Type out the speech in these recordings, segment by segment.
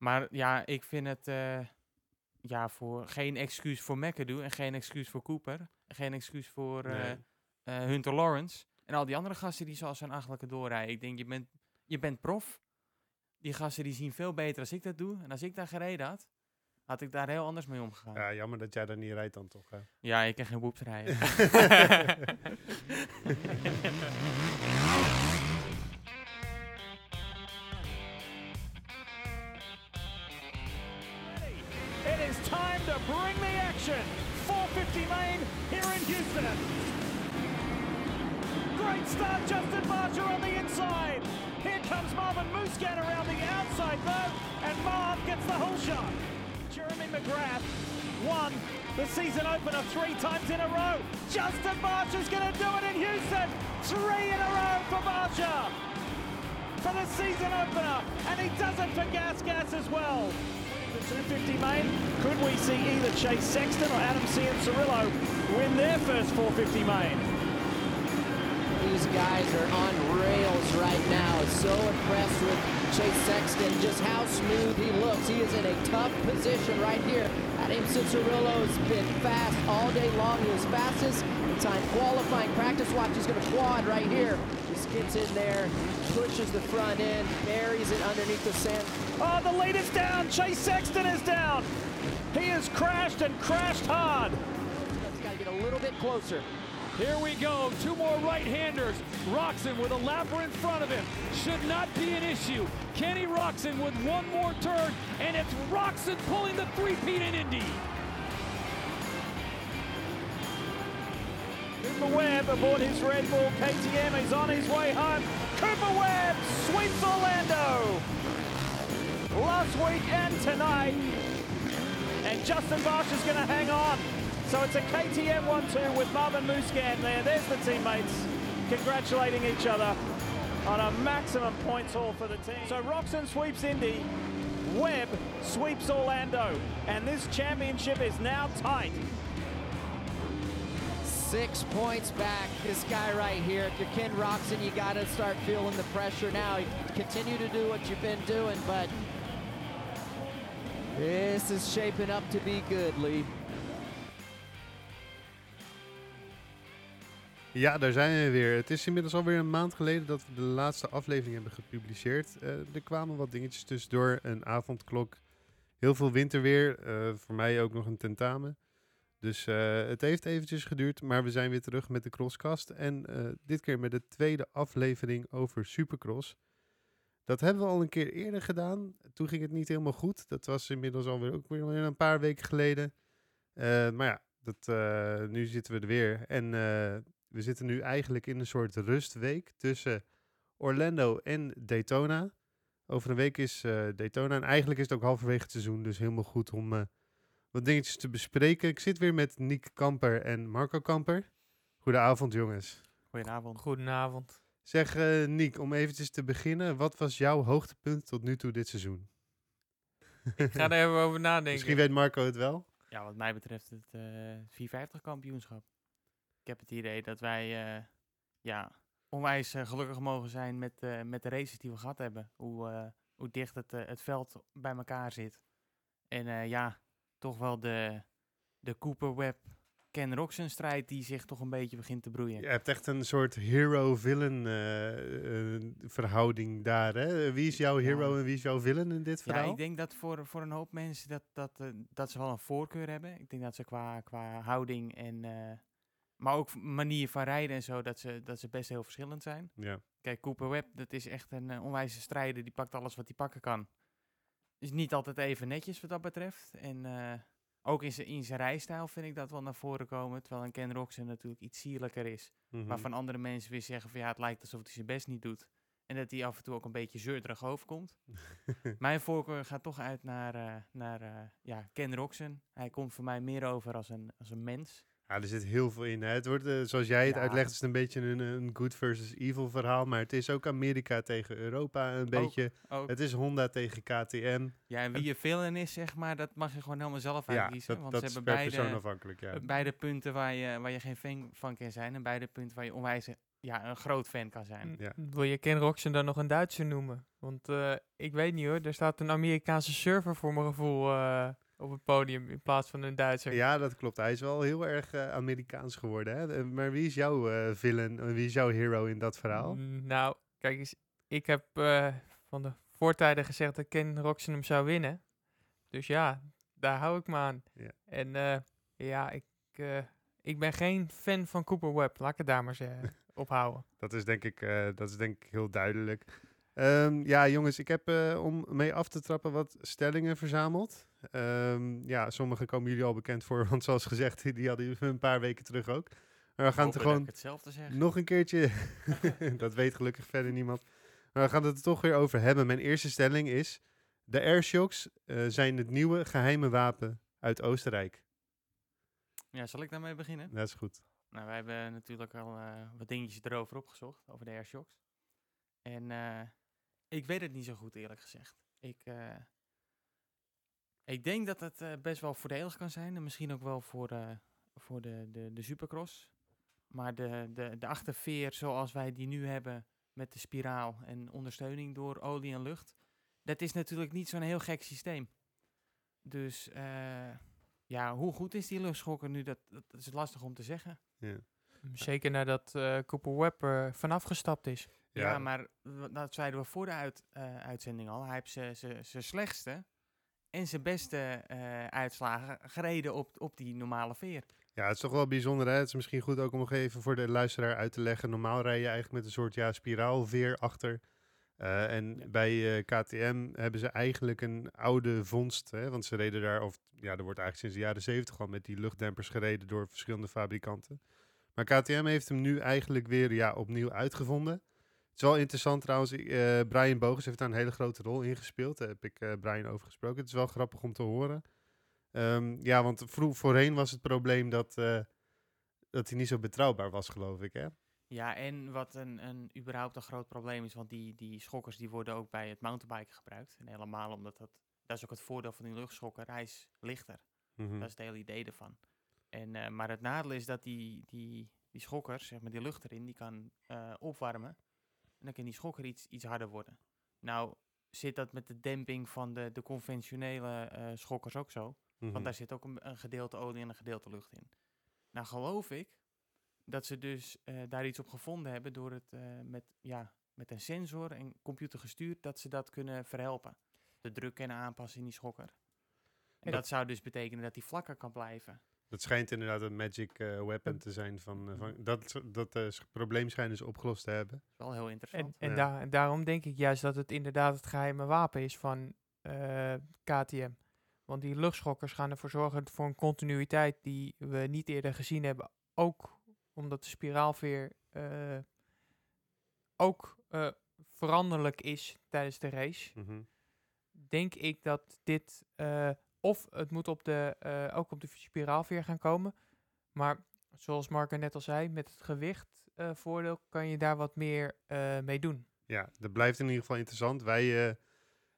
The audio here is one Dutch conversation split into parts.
Maar ja, ik vind het eh, ja, voor, geen excuus voor McAdoo en geen excuus voor Cooper. En geen excuus voor eh, Nee. eh, Hunter Lawrence. En al die andere gasten die zoals zijn achterlijke doorrijden. Ik denk, je bent, je bent prof. Die gasten die zien veel beter als ik dat doe. En als ik daar gereden had, had ik daar heel anders mee omgegaan. Ja, Ja, jammer dat jij daar niet rijdt dan toch. Hè? ik kan geen woeps rijden. the action. 450 main here in Houston. Great start, Justin Marcher on the inside. Here comes Marvin Muscat around the outside though, and Marv gets the whole shot. Jeremy McGrath won the season opener three times in a row. Justin Marcher's going to do it in Houston. Three in a row for Marcher for the season opener, and he does it for Gas Gas as well. The 250 main, could we see either Chase Sexton or Adam Cianciarillo win their first 450 main? These guys are on rails right now. So impressed with Chase Sexton, just how smooth he looks. He is in a tough position right here. Adam Cicerillo's been fast all day long. He was fastest in time qualifying practice watch. He's going to quad right here. He gets in there, pushes the front end, buries it underneath the sand. Oh, the lead is down. Chase Sexton is down. He has crashed and crashed hard. He's got to get a little bit closer. Here we go. Two more right-handers. Roxon with a lapper in front of him. Should not be an issue. Kenny Roxon with one more turn, and it's Roxon pulling the three-peat in Indy. Cooper Webb aboard his Red Bull KTM. He's on his way home. Cooper Webb sweeps Orlando. Last week and tonight. And Justin Marsh is going to hang on. So it's a KTM 1-2 with Marvin Muscan there. There's the teammates congratulating each other on a maximum points haul for the team. So Roxon sweeps Indy. Webb sweeps Orlando. And this championship is now tight. Six points back. This guy right here. If you're Ken Roxon, you got to start feeling the pressure now. Continue to do what you've been doing, but this is shaping up to be good, Lee. Ja, daar zijn we weer. Het is inmiddels alweer een maand geleden dat we de laatste aflevering hebben gepubliceerd. Eh, er kwamen wat dingetjes tussendoor. Een avondklok, heel veel winterweer. eh, voor mij ook nog een tentamen. Dus eh, het heeft eventjes geduurd, maar we zijn weer terug met de Crosscast. En dit keer met de tweede aflevering over Supercross. Dat hebben we al een keer eerder gedaan. Toen ging het niet helemaal goed. Dat was inmiddels alweer ook weer een paar weken geleden. Maar ja, dat, nu zitten we er weer. En we zitten nu eigenlijk in een soort rustweek tussen Orlando en Daytona. Over een week is eh, Daytona en eigenlijk is het ook halverwege het seizoen. Dus helemaal goed om eh, wat dingetjes te bespreken. Ik zit weer met Nick Kamper en Marco Kamper. Goedenavond jongens. Goedenavond. Goedenavond. Zeg eh Nick, om eventjes te beginnen. Wat was jouw hoogtepunt tot nu toe dit seizoen? Ik ga er even over nadenken. Misschien weet Marco het wel. Ja, wat mij betreft het eh 450 kampioenschap. Ik heb het idee dat wij eh, ja, onwijs eh, gelukkig mogen zijn met, eh, met de races die we gehad hebben. Hoe, hoe dicht het, het veld bij elkaar zit. En ja, toch wel de, de Cooper Webb Ken Roxon strijd die zich toch een beetje begint te broeien. Je hebt echt een soort hero-villain eh, eh, verhouding daar. Hè? Wie is jouw hero Ja. en wie is jouw villain in dit Ja, verhaal? ik denk dat voor, voor een hoop mensen dat, dat, dat ze wel een voorkeur hebben. Ik denk dat ze qua, qua houding en... maar ook manier van rijden en zo, dat ze, dat ze best heel verschillend zijn. Ja. Kijk, Cooper Webb, dat is echt een eh, onwijze strijder. Die pakt alles wat hij pakken kan. Is niet altijd even netjes wat dat betreft. En eh, ook in zijn in zijn rijstijl vind ik dat wel naar voren komen. Terwijl een Ken Roxon natuurlijk iets sierlijker is. Mhm. Waarvan andere mensen weer zeggen van ja, het lijkt alsof hij zijn best niet doet. En dat hij af en toe ook een beetje zeurderig overkomt. Mijn voorkeur gaat toch uit naar, eh, naar ja, Ken Roxon. Hij komt voor mij meer over als een, als een mens. Ja, er zit heel veel in. Hè. Het wordt, eh, zoals jij het Ja. uitlegt, is het een beetje een, een good versus evil verhaal. Maar het is ook Amerika tegen Europa een beetje. Ook, Het is Honda tegen KTM. ja, en wie je villain is, zeg maar, dat mag je gewoon helemaal zelf Ja, uitkiezen. dat, want dat ze is hebben per persoon beide, afhankelijk. Ja. beide punten waar je, waar je geen fan van kan zijn. En beide punten waar je onwijs ja, een groot fan kan zijn. Ja. Wil je Ken Roxen dan nog een Duitser noemen? Want eh, ik weet niet hoor, er staat een Amerikaanse server voor mijn gevoel eh, op het podium in plaats van een Duitser. Ja, dat klopt. Hij is wel heel erg eh, Amerikaans geworden. Hè? Eh, Maar wie is jouw eh, villain? Wie is jouw hero in dat verhaal? Mm, Nou, kijk eens, ik heb van de voortijden gezegd dat Ken Roxen hem zou winnen. Dus ja, daar hou ik me aan. Ja. En ja, ik, ik ben geen fan van Cooper Webb, laat ik het daar maar zeggen, ophouden. Dat is denk ik, dat is denk ik heel duidelijk. Ehm, ja, jongens, ik heb eh, om mee af te trappen wat stellingen verzameld. Ehm, ja, sommige komen jullie al bekend voor, want zoals gezegd, die hadden jullie een paar weken terug ook. Maar we gaan het er gewoon nog een keertje. dat weet gelukkig verder niemand. Maar we gaan het er toch weer over hebben. Mijn eerste stelling is: de airshocks eh, zijn het nieuwe geheime wapen uit Oostenrijk. Ja, zal ik daarmee beginnen? Dat is goed. Nou, wij hebben natuurlijk al eh, wat dingetjes erover opgezocht, over de airshocks. En ik weet het niet zo goed, eerlijk gezegd. Ik, eh, ik denk dat het eh, best wel voordelig kan zijn. En misschien ook wel voor, eh, voor de, de, de supercross. Maar de, de, de achterveer zoals wij die nu hebben met de spiraal en ondersteuning door olie en lucht. Dat is natuurlijk niet zo'n heel gek systeem. Dus ja, hoe goed is die luchtschokker nu? Dat, dat is lastig om te zeggen. Ja. Zeker nadat eh Cooper Webb er vanaf gestapt is. Ja, maar dat zeiden we voor de uit, eh, uitzending al. Hij heeft zijn- zijn zijn slechtste en zijn beste eh, uitslagen gereden op, op die normale veer. Ja, het is toch wel bijzonder. Hè? Het is misschien goed ook om nog even voor de luisteraar uit te leggen. Normaal rij je eigenlijk met een soort ja, spiraalveer achter. Eh, en Ja. bij eh, KTM hebben ze eigenlijk een oude vondst. Hè? Want ze reden daar, of ja, er wordt eigenlijk sinds de jaren zeventig al met die luchtdempers gereden door verschillende fabrikanten. Maar KTM heeft hem nu eigenlijk weer ja, opnieuw uitgevonden. Het is wel interessant trouwens. eh, Brian Bogus heeft daar een hele grote rol in gespeeld. Daar heb ik eh, Brian over gesproken. Het is wel grappig om te horen. Ehm, ja, want vro- voorheen was het probleem dat, eh, dat hij niet zo betrouwbaar was, geloof ik. Hè? Ja, en wat een, een überhaupt een groot probleem is, want die, die schokkers die worden ook bij het mountainbiken gebruikt. En helemaal omdat dat, dat is ook het voordeel van die luchtschokker, hij is lichter. Mhm. Dat is het hele idee ervan. En, eh, maar het nadeel is dat die, die, die schokker, zeg maar die lucht erin, die kan eh, opwarmen. En dan kan die schokker iets, iets harder worden. Nou zit dat met de demping van de, de conventionele eh, schokkers ook zo. Mhm. Want daar zit ook een, een gedeelte olie en een gedeelte lucht in. Nou geloof ik dat ze dus daar iets op gevonden hebben door het met, ja, met een sensor en computer gestuurd, dat ze dat kunnen verhelpen. De druk kunnen aanpassen in die schokker. En Dat- dat zou dus betekenen dat die vlakker kan blijven. Dat schijnt inderdaad een magic eh, weapon te zijn. Van, eh, van, dat dat eh, sch- probleem schijnen ze opgelost te hebben. Dat is wel heel interessant. en, Ja. en daarom denk ik juist dat het inderdaad het geheime wapen is van eh, KTM. Want die luchtschokkers gaan ervoor zorgen voor een continuïteit die we niet eerder gezien hebben. Ook omdat de spiraalveer eh, ook eh, veranderlijk is tijdens de race. Mhm. Denk ik dat dit eh, of het moet op de, eh, ook op de spiraalveer gaan komen. Maar zoals Marco net al zei, met het gewicht eh, voordeel kan je daar wat meer eh, mee doen. Ja, dat blijft in ieder geval interessant. Wij eh,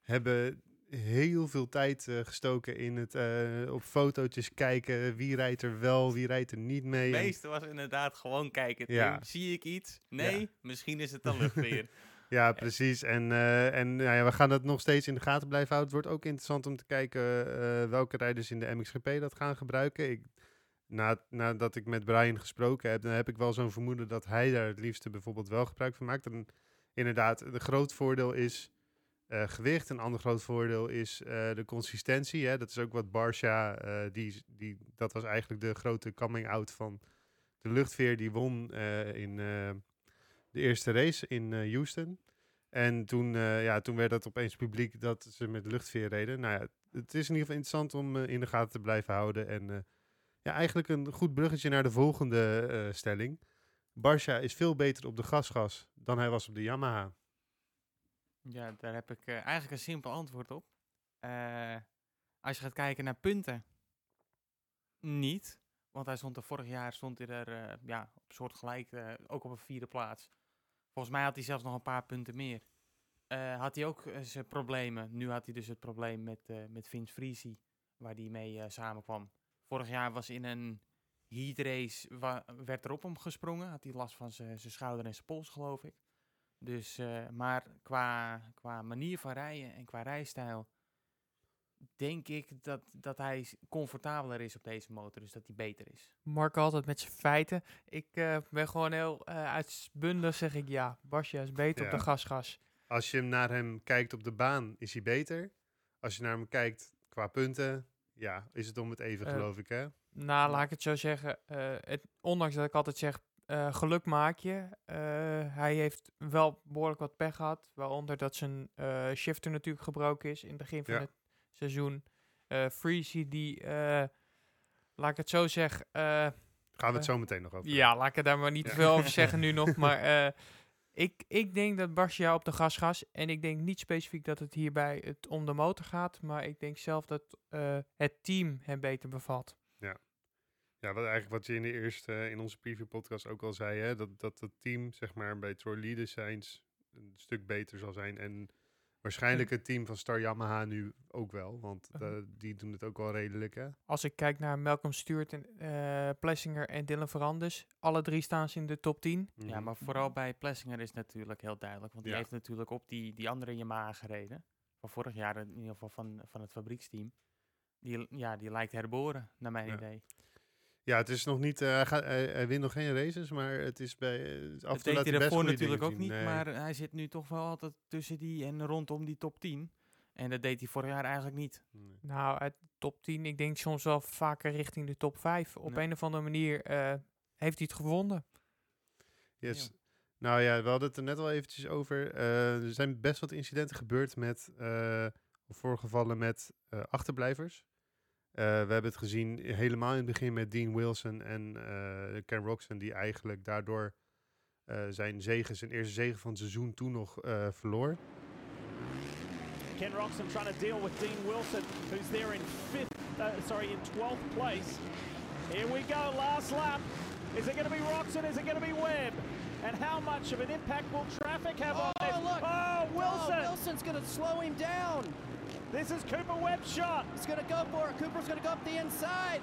hebben heel veel tijd eh, gestoken in het eh, op fotootjes kijken. Wie rijdt er wel, wie rijdt er niet mee. Het meeste was inderdaad gewoon kijken. Ja. Zie ik iets? Nee, misschien is het dan luchtweer. Ja, precies. En, eh, en nou ja, we gaan dat nog steeds in de gaten blijven houden. Het wordt ook interessant om te kijken eh, welke rijders in de MXGP dat gaan gebruiken. Ik, na, nadat ik met Brian gesproken heb, dan heb ik wel zo'n vermoeden dat hij daar het liefste bijvoorbeeld wel gebruik van maakt. En inderdaad, een groot voordeel is eh, gewicht. Een ander groot voordeel is de consistentie. Hè. Dat is ook wat Barsha, die, die, dat was eigenlijk de grote coming-out van de luchtveer. Die won in de eerste race in eh, Houston. En toen, eh, ja, toen werd het opeens publiek dat ze met luchtveer reden. Nou ja, het is in ieder geval interessant om eh, in de gaten te blijven houden. En ja, eigenlijk een goed bruggetje naar de volgende stelling. Barsha is veel beter op de gasgas dan hij was op de Yamaha. Ja, daar heb ik eigenlijk een simpel antwoord op. Als je gaat kijken naar punten, niet. Want hij stond er vorig jaar stond hij er ja, op soort gelijk, ook op een vierde plaats. Volgens mij had hij zelfs nog een paar punten meer. Eh, had hij ook eh, zijn problemen. Nu had hij dus het probleem met, eh met Vince Friesi, waar hij mee samenkwam. Vorig jaar was in een heat race werd er op hem gesprongen. Had hij last van zijn schouder en zijn pols, geloof ik. Dus, maar qua, qua manier van rijden en qua rijstijl denk ik dat, dat hij comfortabeler is op deze motor. Dus dat hij beter is. Mark altijd met zijn feiten. Ik eh, ben gewoon heel eh uitbundig, zeg ik ja. Basja is beter op de gasgas. Als je naar hem kijkt op de baan, is hij beter. Als je naar hem kijkt qua punten, ja, is het om het even, Eh, geloof ik, hè? Nou, laat ik het zo zeggen. eh, het, ondanks dat ik altijd zeg, eh, geluk maak je. eh, hij heeft wel behoorlijk wat pech gehad. Waaronder dat zijn eh, shifter natuurlijk gebroken is in het begin van Ja. het seizoen. Eh Freezy die, eh, laat ik het zo zeggen... eh, Gaan we het zo meteen nog over ja, laat ik er daar maar niet Ja. te veel over zeggen nu nog. Maar ik, ik denk dat Barcia op de gas gas. En ik denk niet specifiek dat het hierbij het om de motor gaat. Maar ik denk zelf dat het team hem beter bevalt. Ja, wat eigenlijk wat je in de eerste, in onze preview podcast ook al zei, hè, dat, dat het team, zeg maar, bij Troy Lee Designs een stuk beter zal zijn. En waarschijnlijk het team van Star Yamaha nu ook wel, want Mhm. eh, die doen het ook wel redelijk, hè? Als ik kijk naar Malcolm Stewart, en, eh Plessinger en Dylan Verandes. Alle drie staan ze in de top 10. Ja, Mhm. maar vooral bij Plessinger is het natuurlijk heel duidelijk. Want die Ja. heeft natuurlijk op die, die andere Yamaha gereden. Van vorig jaar in ieder geval van, van het fabrieksteam. Die, ja, die lijkt herboren, naar mijn Ja. idee. Ja, het is nog niet, eh, hij, gaat, hij, hij wint nog geen races, maar het is bij, eh, af en toe deed hij daarvoor natuurlijk ook zien. niet. Nee. Maar hij zit nu toch wel altijd tussen die en rondom die top 10. En dat deed hij vorig jaar eigenlijk niet. Nee. Nou, uit de top 10. Ik denk soms wel vaker richting de top 5. Op Nee. een of andere manier eh, heeft hij het gewonnen. Yes. Nou ja, we hadden het er net al eventjes over. Eh, er zijn best wat incidenten gebeurd met, eh, of voorgevallen met eh, achterblijvers. Eh, we hebben het gezien helemaal in het begin met Dean Wilson en eh, Ken Roxon, die eigenlijk daardoor eh, zijn zegen, zijn eerste zegen van het seizoen toen nog eh, verloor. Ken Roxon trying to deal with Dean Wilson, who's there in fifth, uh, sorry, in 12th place. Here we go, last lap. Is it going to be Roxon? Is it going to be Webb? And how much of an impact will traffic have on Oh, this? look. Oh, Wilson! Oh, Wilson's going to slow him down. This is Cooper Webb's shot. He's going to go for it. Cooper's going to go up the inside.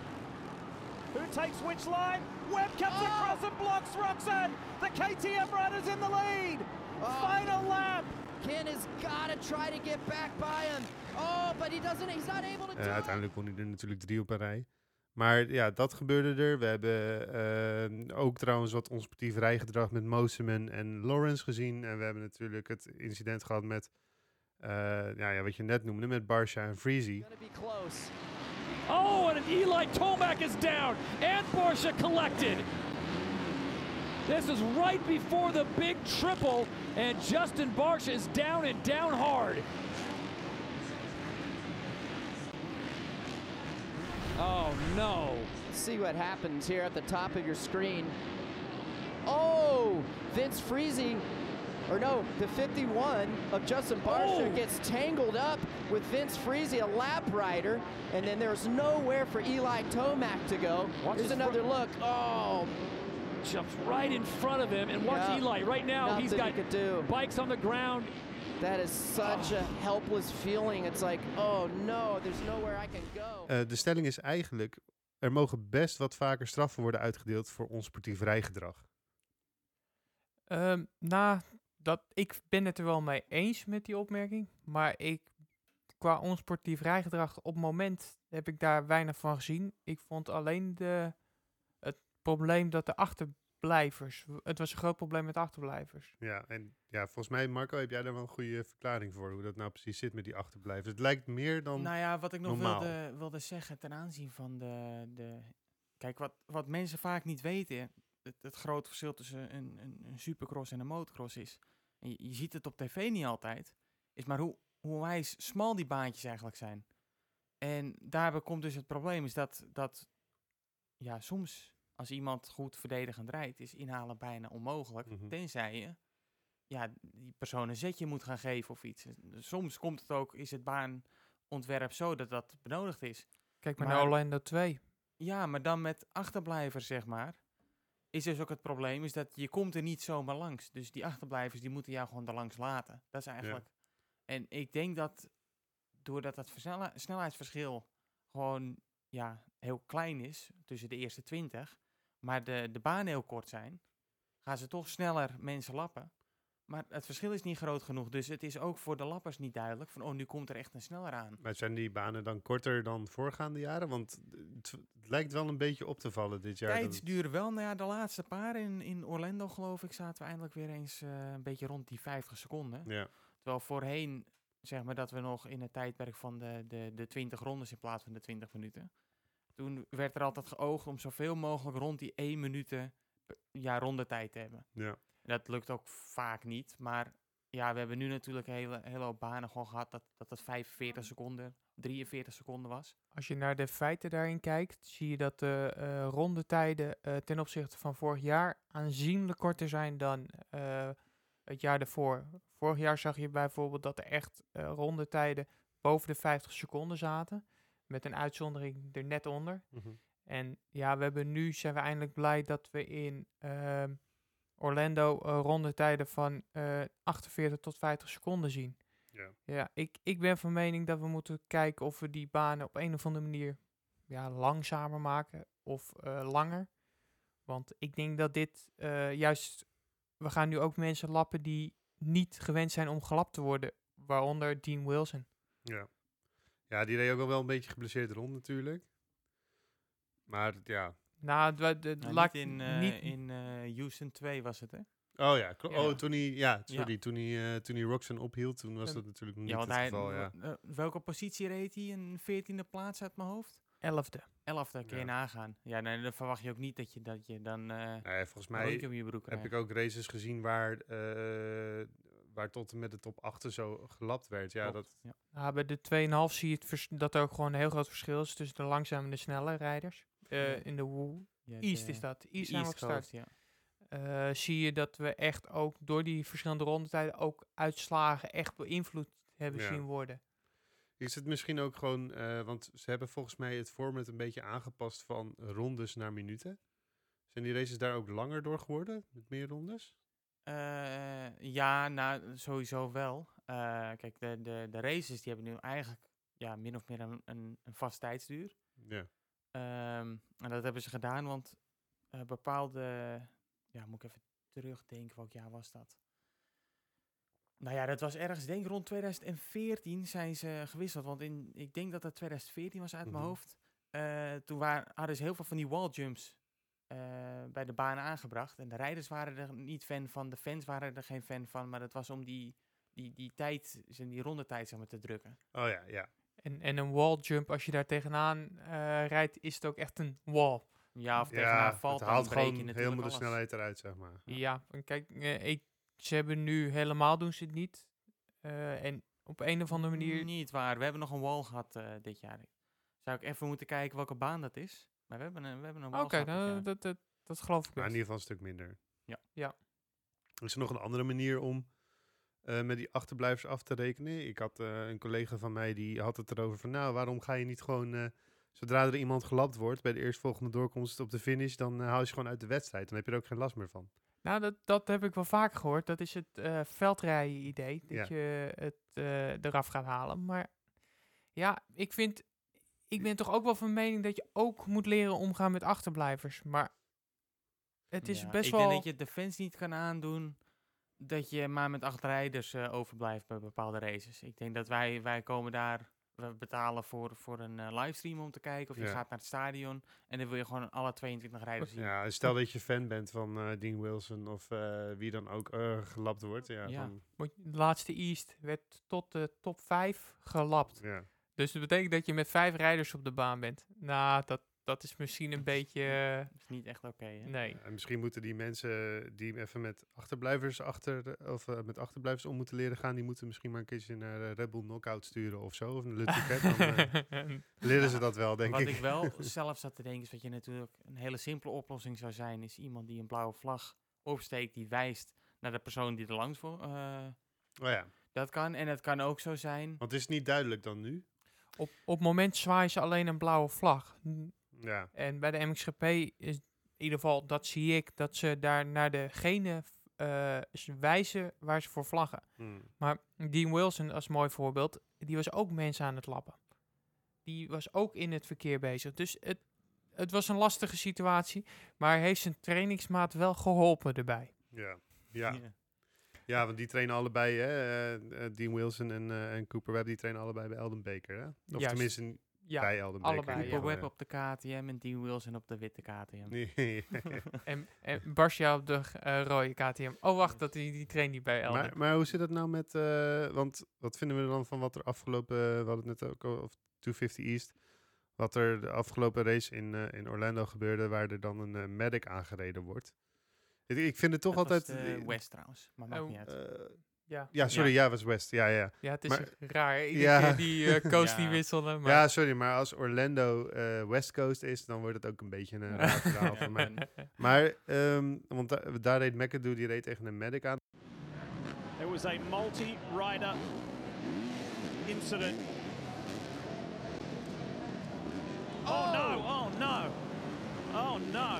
Who takes which line? Webb comes Oh. across and blocks Roxon. The KTM riders in the lead. Oh. Final lap. Ken has got to try to get back by him. Oh, but he doesn't. He's not able to do it. uiteindelijk won hij er natuurlijk drie op een rij. Maar ja, dat gebeurde er. We hebben eh, ook trouwens wat onsportief rijgedrag met Moseman en Lawrence gezien. En we hebben natuurlijk het incident gehad met, eh, ja, ja, wat je net noemde, met Barsha en Freezy. Close. Oh, and an Eli Tomac is down, and Barsha collected. This is right before the big triple, and Justin Barsha is down and down hard. Oh no. see what happens here at the top of your screen. Oh, Vince Freezy, or no, the 51 of Justin Barsha Oh. gets tangled up with Vince Freezy, a lap rider, and then there's nowhere for Eli Tomac to go. Watch Here's another front- look. Oh, Jumps right in front of him, and watch Yeah. Eli. Right now, he's got he could do. bikes on the ground. That is such a helpless feeling. It's like, oh no, there's nowhere I can go. Eh, de stelling is eigenlijk, er mogen best wat vaker straffen worden uitgedeeld voor onsportief rijgedrag. Ehm nou, dat, ik ben het er wel mee eens met die opmerking. Maar ik, qua onsportief rijgedrag, op het moment heb ik daar weinig van gezien. Ik vond alleen de, het probleem dat de achterblijvers... Het was een groot probleem met achterblijvers. Ja, en ja, volgens mij, Marco, heb jij daar wel een goede verklaring voor, hoe dat nou precies zit met die achterblijvers. Het lijkt meer dan... Nou ja, wat ik nog normaal. wilde, wilde zeggen ten aanzien van de... de kijk, wat, wat mensen vaak niet weten, het, het grote verschil tussen een, een, een supercross en een motocross is, en je, je ziet het op tv niet altijd, is maar hoe, hoe wijs smal die baantjes eigenlijk zijn. En daarbij komt dus het probleem, is dat, dat ja, soms als iemand goed verdedigend rijdt, is inhalen bijna onmogelijk, Mhm. tenzij je ja, die persoon een zetje moet gaan geven of iets. Soms komt het ook, is het baanontwerp zo dat dat benodigd is. Kijk maar, Maar- naar Orlando 2. Ja, maar dan met achterblijvers, zeg maar, is dus ook het probleem, is dat je komt er niet zomaar langs. Dus die achterblijvers, die moeten jou gewoon er langs laten. Dat is eigenlijk... En ik denk dat, doordat dat snelheidsverschil gewoon ja, heel klein is, tussen de eerste 20, maar de, de banen heel kort zijn, gaan ze toch sneller mensen lappen. Maar het verschil is niet groot genoeg, dus het is ook voor de lappers niet duidelijk van, oh, nu komt er echt een sneller aan. Maar zijn die banen dan korter dan voorgaande jaren? Want het, lijkt wel een beetje op te vallen dit jaar. het- Tijdsduur wel, nou ja, de laatste paar in, in Orlando geloof ik, zaten we eindelijk weer eens eh, een beetje rond die 50 seconden. Ja, Terwijl voorheen, zeg maar, dat we nog in het tijdperk van de, de, de 20 rondes in plaats van de 20 minuten. Toen werd er altijd geoogd om zoveel mogelijk rond die 1 minuten ja, rondetijd te hebben. ja. Dat lukt ook vaak niet, maar ja, we hebben nu natuurlijk een hele, hele hoop banen gewoon gehad dat, dat het 45 seconden, 43 seconden was. Als je naar de feiten daarin kijkt, zie je dat de eh, rondetijden eh, ten opzichte van vorig jaar aanzienlijk korter zijn dan eh, het jaar daarvoor. Vorig jaar zag je bijvoorbeeld dat er echt eh rondetijden boven de 50 seconden zaten, met een uitzondering er net onder. Mhm. En ja, we hebben nu zijn we eindelijk blij dat we in ehm, Orlando eh, rondetijden van eh 48 tot 50 seconden zien. Ja. Ja, ik, ik ben van mening dat we moeten kijken of we die banen op een of andere manier ja, langzamer maken of eh, langer. Want ik denk dat dit eh, juist, we gaan nu ook mensen lappen die niet gewend zijn om gelapt te worden, waaronder Dean Wilson. Ja. ja, die reed ook al wel een beetje geblesseerd rond natuurlijk. Maar ja. Nou, de, de, Nou, laat niet in, niet, eh, in eh, Houston 2 was het, hè? Oh ja. Oh, toen hij, ja, Ja. sorry, toen hij, eh, toen hij Roxen ophield, toen was dat natuurlijk nog niet Ja, het hij, geval, ja. eh, welke positie reed hij? Een veertiende plaats uit mijn hoofd? elfde. Elfde, kun je nagaan. Ja, nee, dan verwacht je ook niet dat je, dat je dan eh Nee, volgens mij om je broek heb ik ook races gezien waar, eh, waar tot en met de top 8 zo gelapt werd. Ja, Klopt, dat, ja. Nou, bij de 2,5 zie je het dat er ook gewoon een heel groot verschil is tussen de langzame en de snelle rijders. Eh. In de wo- Ja, East de- is dat. East zijn we East gestart. Coast, ja. eh, zie je dat we echt ook door die verschillende rondetijden ook uitslagen echt beïnvloed hebben Ja. zien worden. is het misschien ook gewoon, eh, want ze hebben volgens mij het format een beetje aangepast van rondes naar minuten. Zijn die races daar ook langer door geworden, met meer rondes? Eh, ja, nou, sowieso wel. Eh, kijk, de, de, de races die hebben nu eigenlijk ja, min of meer een, een, een vast tijdsduur. Ja. Ehm, en dat hebben ze gedaan, want eh, bepaalde... Ja, moet ik even terugdenken, welk jaar was dat? Nou ja, dat was ergens, denk ik rond 2014 zijn ze gewisseld. Want in, ik denk dat dat 2014 was uit mijn Mhm. hoofd. Eh, toen waren, hadden ze heel veel van die walljumps eh bij de baan aangebracht. En de rijders waren er niet fan van, de fans waren er geen fan van. Maar dat was om die, die, die tijd, die rondetijd zeg maar, te drukken. Oh ja, ja. En, en een wall jump, als je daar tegenaan eh, rijdt, is het ook echt een wall. Ja, of Ja, tegenaan valt, het dan haalt breek je gewoon natuurlijk helemaal de snelheid eruit, zeg maar. Ja, en kijk, eh, ik, ze hebben nu helemaal doen ze het niet. Eh, en op een of andere manier... Niet waar. We hebben nog een wall gehad eh, dit jaar. Zou ik even moeten kijken welke baan dat is. Maar we hebben een, we hebben een wall Oké, gehad dit nou, dat, dat, dat geloof ik Maar in ieder geval een stuk minder. Ja. Ja. Is er nog een andere manier om eh, met die achterblijvers af te rekenen? Ik had eh, een collega van mij die had het erover van... Nou, waarom ga je niet gewoon... eh, zodra er iemand gelapt wordt bij de eerstvolgende doorkomst op de finish... dan haal je ze gewoon uit de wedstrijd. Dan heb je er ook geen last meer van. Nou, dat, dat heb ik wel vaker gehoord. Dat is het eh veldrijden idee. Dat Ja. je het eh, eraf gaat halen. Maar ja, ik vind... Ik ben toch ook wel van mening dat je ook moet leren omgaan met achterblijvers. Maar het is Ja, best ik wel... denk dat je de fans niet kan aandoen dat je maar met acht rijders eh, overblijft bij bepaalde races. Ik denk dat wij, wij komen daar, we betalen voor, voor een eh, livestream om te kijken. Of je Ja. gaat naar het stadion en dan wil je gewoon alle 22 rijders zien. Ja, stel dat je fan bent van eh, Dean Wilson of eh, wie dan ook gelapt wordt. Ja, Ja. dan- De laatste East werd tot de top 5 gelapt. ja. Dus dat betekent dat je met vijf rijders op de baan bent. Nou, dat, dat is misschien een beetje... eh, Dat is niet echt oké. hè? nee. En misschien moeten die mensen die even met achterblijvers achter of eh, met achterblijvers om moeten leren gaan, die moeten misschien maar een keertje naar eh, Red Bull Knockout sturen of zo, of een dan eh, leren ze dat wel, denk Wat ik. ik wel zelf zat te denken is wat je natuurlijk een hele simpele oplossing zou zijn, is iemand die een blauwe vlag opsteekt die wijst naar de persoon die er langs voor. eh, Oh ja, dat kan. En het kan ook zo zijn. want is het niet duidelijk dan nu? Op, op het moment zwaaien ze alleen een blauwe vlag. Ja, En bij de MXGP is in ieder geval, dat zie ik, dat ze daar naar degene eh, wijzen waar ze voor vlaggen. hm. Maar Dean Wilson, als mooi voorbeeld, die was ook mensen aan het lappen. die was ook in het verkeer bezig. Dus het, het was een lastige situatie. Maar heeft zijn trainingsmaat wel geholpen erbij. Ja. Ja. ja, want die trainen allebei, hè? eh, eh, Dean Wilson en, eh, en Cooper Webb, die trainen allebei bij Elden Baker, hè? Of Juist. tenminste Ja, bij allebei, ja. Webb op de KTM en Dean Wilson op de witte KTM. Nee. en, en Barsja op de eh, rode KTM. Oh, wacht, dat die, die traint niet bij Elden. maar, maar hoe zit het nou met, eh, want wat vinden we dan van wat er afgelopen, we hadden het net ook over 250 East, wat er de afgelopen race in, eh, in Orlando gebeurde, waar er dan een medic aangereden wordt. Ik, ik vind het toch Dat was altijd... de West trouwens, maar maakt Oh, niet uit. Ja. ja, sorry, ja, was West. Ja, ja. ja, het is maar- raar. Iedere Ja. keer die eh, coast die Ja. wisselen. Maar Ja, sorry, maar als Orlando eh, West Coast is, dan wordt het ook een beetje een raar verhaal voor mij. Maar, ehm, want da- daar reed McAdoo, die reed tegen een medic aan. There was a multi-rider incident. Oh, no! Oh no! Oh no!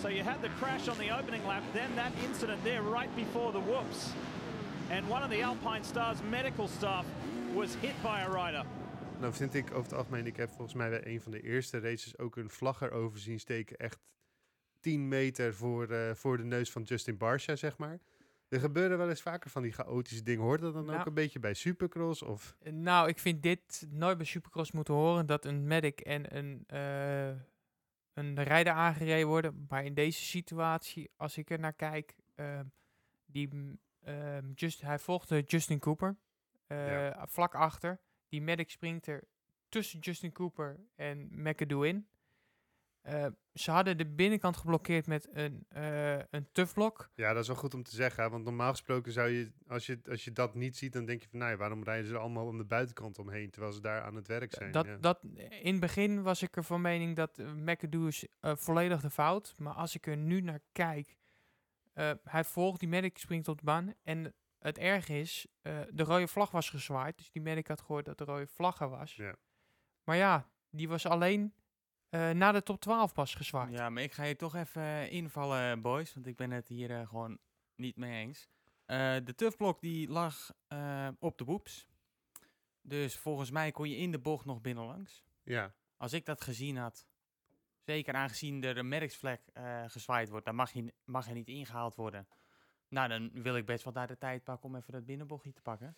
So you had the crash on the opening lap, then that incident there right before the whoops. And one of the Alpine Stars medical staff was hit by a rider. Nou vind ik over het algemeen, ik heb volgens mij bij een van de eerste races ook een vlag erover zien steken. Echt 10 meter voor, eh, voor de neus van Justin Barsha, zeg maar. Er gebeuren wel eens vaker van die chaotische dingen. Hoort dat dan Nou. ook een beetje bij Supercross? Of, Nou, ik vind dit nooit bij Supercross moeten horen dat een medic en een, eh, een rijder aangereden worden. Maar in deze situatie, als ik er naar kijk, ehm, die, ehm, just, hij volgde Justin Cooper eh, Ja. vlak achter. Die medic springt er tussen Justin Cooper en McAdoo in. Eh, ze hadden de binnenkant geblokkeerd met een, eh een tufblok. ja, dat is wel goed om te zeggen. hè, Want normaal gesproken zou je als, je, als je dat niet ziet, dan denk je van, nou ja, waarom rijden ze allemaal aan de buitenkant omheen, terwijl ze daar aan het werk zijn. Dat, ja. dat, in het begin was ik er van mening dat uh, McAdoo is eh, volledig de fout. Maar als ik er nu naar kijk, eh, hij volgt, die medic springt op de baan. En het erg is, eh, de rode vlag was gezwaaid. Dus die medic had gehoord dat de rode vlag er was. Ja. Maar ja, die was alleen eh, na de top 12 pas gezwaaid. Ja, maar ik ga je toch even eh, invallen, boys, want ik ben het hier eh, gewoon niet mee eens. Eh, de tufblok die lag eh, op de boeps. Dus volgens mij kon je in de bocht nog binnenlangs. ja. Als ik dat gezien had, zeker aangezien er een merksvlek eh gezwaaid wordt, dan mag je, mag je niet ingehaald worden. Nou, dan wil ik best wel daar de tijd pakken om even dat binnenbochtje te pakken.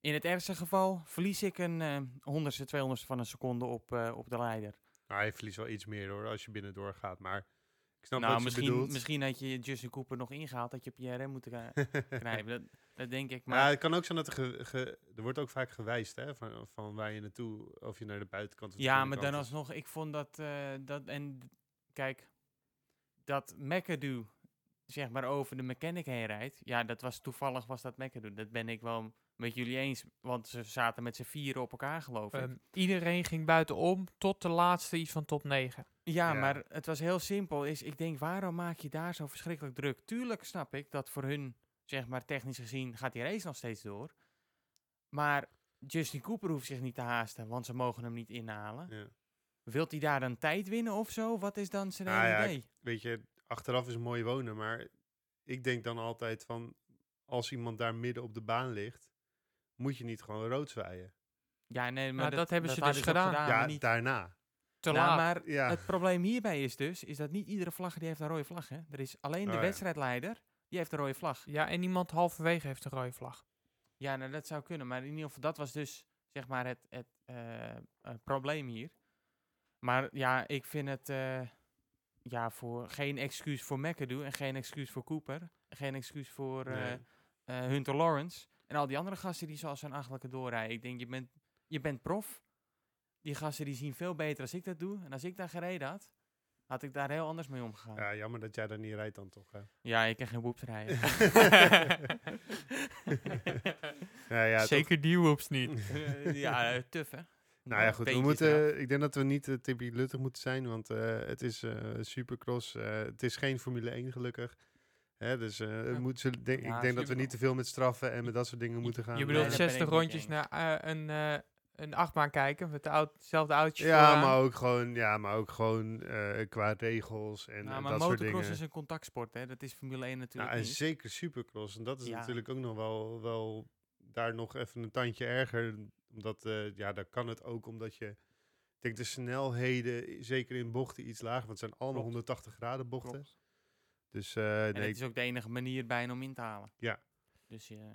In het ergste geval verlies ik een eh, honderdste, tweehonderdste van een seconde op, eh, op de leider. Hij verliest wel iets meer hoor, als je binnen doorgaat. Maar ik snap nou, wat je misschien, bedoelt. misschien had je Justin Cooper nog ingehaald, dat je je moeten eh, knijpen. Dat, dat denk ik. Maar Maar het kan ook zijn dat er, ge- ge- er wordt ook vaak gewijst hè, van, van waar je naartoe, of je naar de buitenkant of de ja, maar dan alsnog, ik vond dat, eh, dat en kijk, dat McAdoo, zeg maar, over de mechanic heen rijdt. Ja, dat was toevallig was dat McAdoo. Dat ben ik wel met jullie eens, want ze zaten met z'n vieren op elkaar, geloof ik. Ehm, iedereen ging buitenom tot de laatste iets van top 9. Ja, Ja. maar het was heel simpel. Is, ik denk, waarom maak je daar zo verschrikkelijk druk? Tuurlijk snap ik dat voor hun, zeg maar, technisch gezien gaat die race nog steeds door. Maar Justin Cooper hoeft zich niet te haasten, want ze mogen hem niet inhalen. Ja. Wilt hij daar dan tijd winnen of zo? Wat is dan zijn Nou ja, idee? Weet je, achteraf is mooi wonen, maar ik denk dan altijd van, als iemand daar midden op de baan ligt, moet je niet gewoon rood zwaaien. Ja, nee, maar Nou, dat hebben ze dus gedaan. ja, maar niet. daarna. Te Nou, laat. maar Ja. het probleem hierbij is dus, is dat niet iedere vlag die heeft een rode vlag. Hè? Er is alleen de Oh ja. wedstrijdleider, die heeft een rode vlag. Ja, en iemand halverwege heeft een rode vlag. Ja, nou, dat zou kunnen. Maar in ieder geval, dat was dus zeg maar het, het eh, eh, probleem hier. Maar ja, ik vind het eh, ja, voor, geen excuus voor McAdoo en geen excuus voor Cooper. En geen excuus voor eh, Nee. eh, Hunter Lawrence. En al die andere gasten die zoals een achtelijke doorrijden. Ik denk, je bent, je bent prof. Die gasten die zien veel beter als ik dat doe. En als ik daar gereden had, had ik daar heel anders mee omgegaan. Ja, Ja, jammer dat jij daar niet rijdt dan toch. Hè? ik kan geen boeps rijden. ja, ja, toch? Zeker die whoops niet. Eh, ja, eh, tuf hè. Nou ja, goed. We moeten, ik denk dat we niet uh, Tippy Luttig moeten zijn, want eh, het is eh, supercross. eh, het is geen Formule 1 gelukkig. Hè, dus eh, Ja. moet ze, denk, Ja, ik denk dat we niet te veel met straffen en met dat soort dingen moeten gaan. Je bedoelt dat ben 60 ik niet rondjes naar eh, een, eh, een achtbaan kijken met de oud, hetzelfde oudje ja, vooraan. maar ook gewoon, ja, maar ook gewoon eh, qua regels en, Nou, en maar dat soort motocross dingen. is een contactsport, hè. Dat is Formule 1 natuurlijk Nou, en niet. zeker supercross. En dat is Ja. natuurlijk ook nog wel, wel daar nog even een tandje erger. Omdat, eh, ja, dan kan het ook omdat je... Ik denk de snelheden, zeker in bochten, iets lager. Want het zijn allemaal Klopt. 180 graden bochten. Klopt. Dus eh, En nee, het is ook de enige manier bijna om in te halen. Ja. Dus je,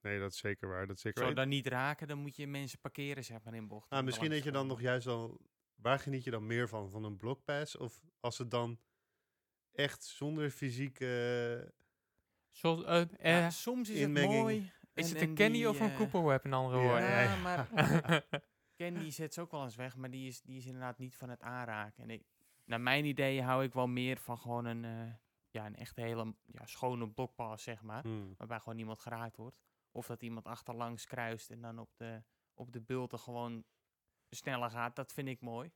nee, dat is zeker waar. Dat is zeker zo waar. dan niet raken, dan moet je mensen parkeren, zeg maar, in bochten. Ah, om misschien dat je dan nog juist al... Waar geniet je dan meer van? Van een blokpass? Of als het dan echt zonder fysieke... Zo, eh, eh, Ja, soms is inmenging. het mooi. is en- het en een Kenny die, of een eh, Cooper Web in andere ja, woorden? ja, Ja, maar Kenny zet ze ook wel eens weg, maar die is, die is inderdaad niet van het aanraken. En ik, naar mijn idee hou ik wel meer van gewoon een, eh, ja, een echt hele ja, schone blokpas, zeg maar. Hmm. Waarbij gewoon niemand geraakt wordt. Of dat iemand achterlangs kruist en dan op de, op de bulten gewoon sneller gaat. Dat vind ik mooi.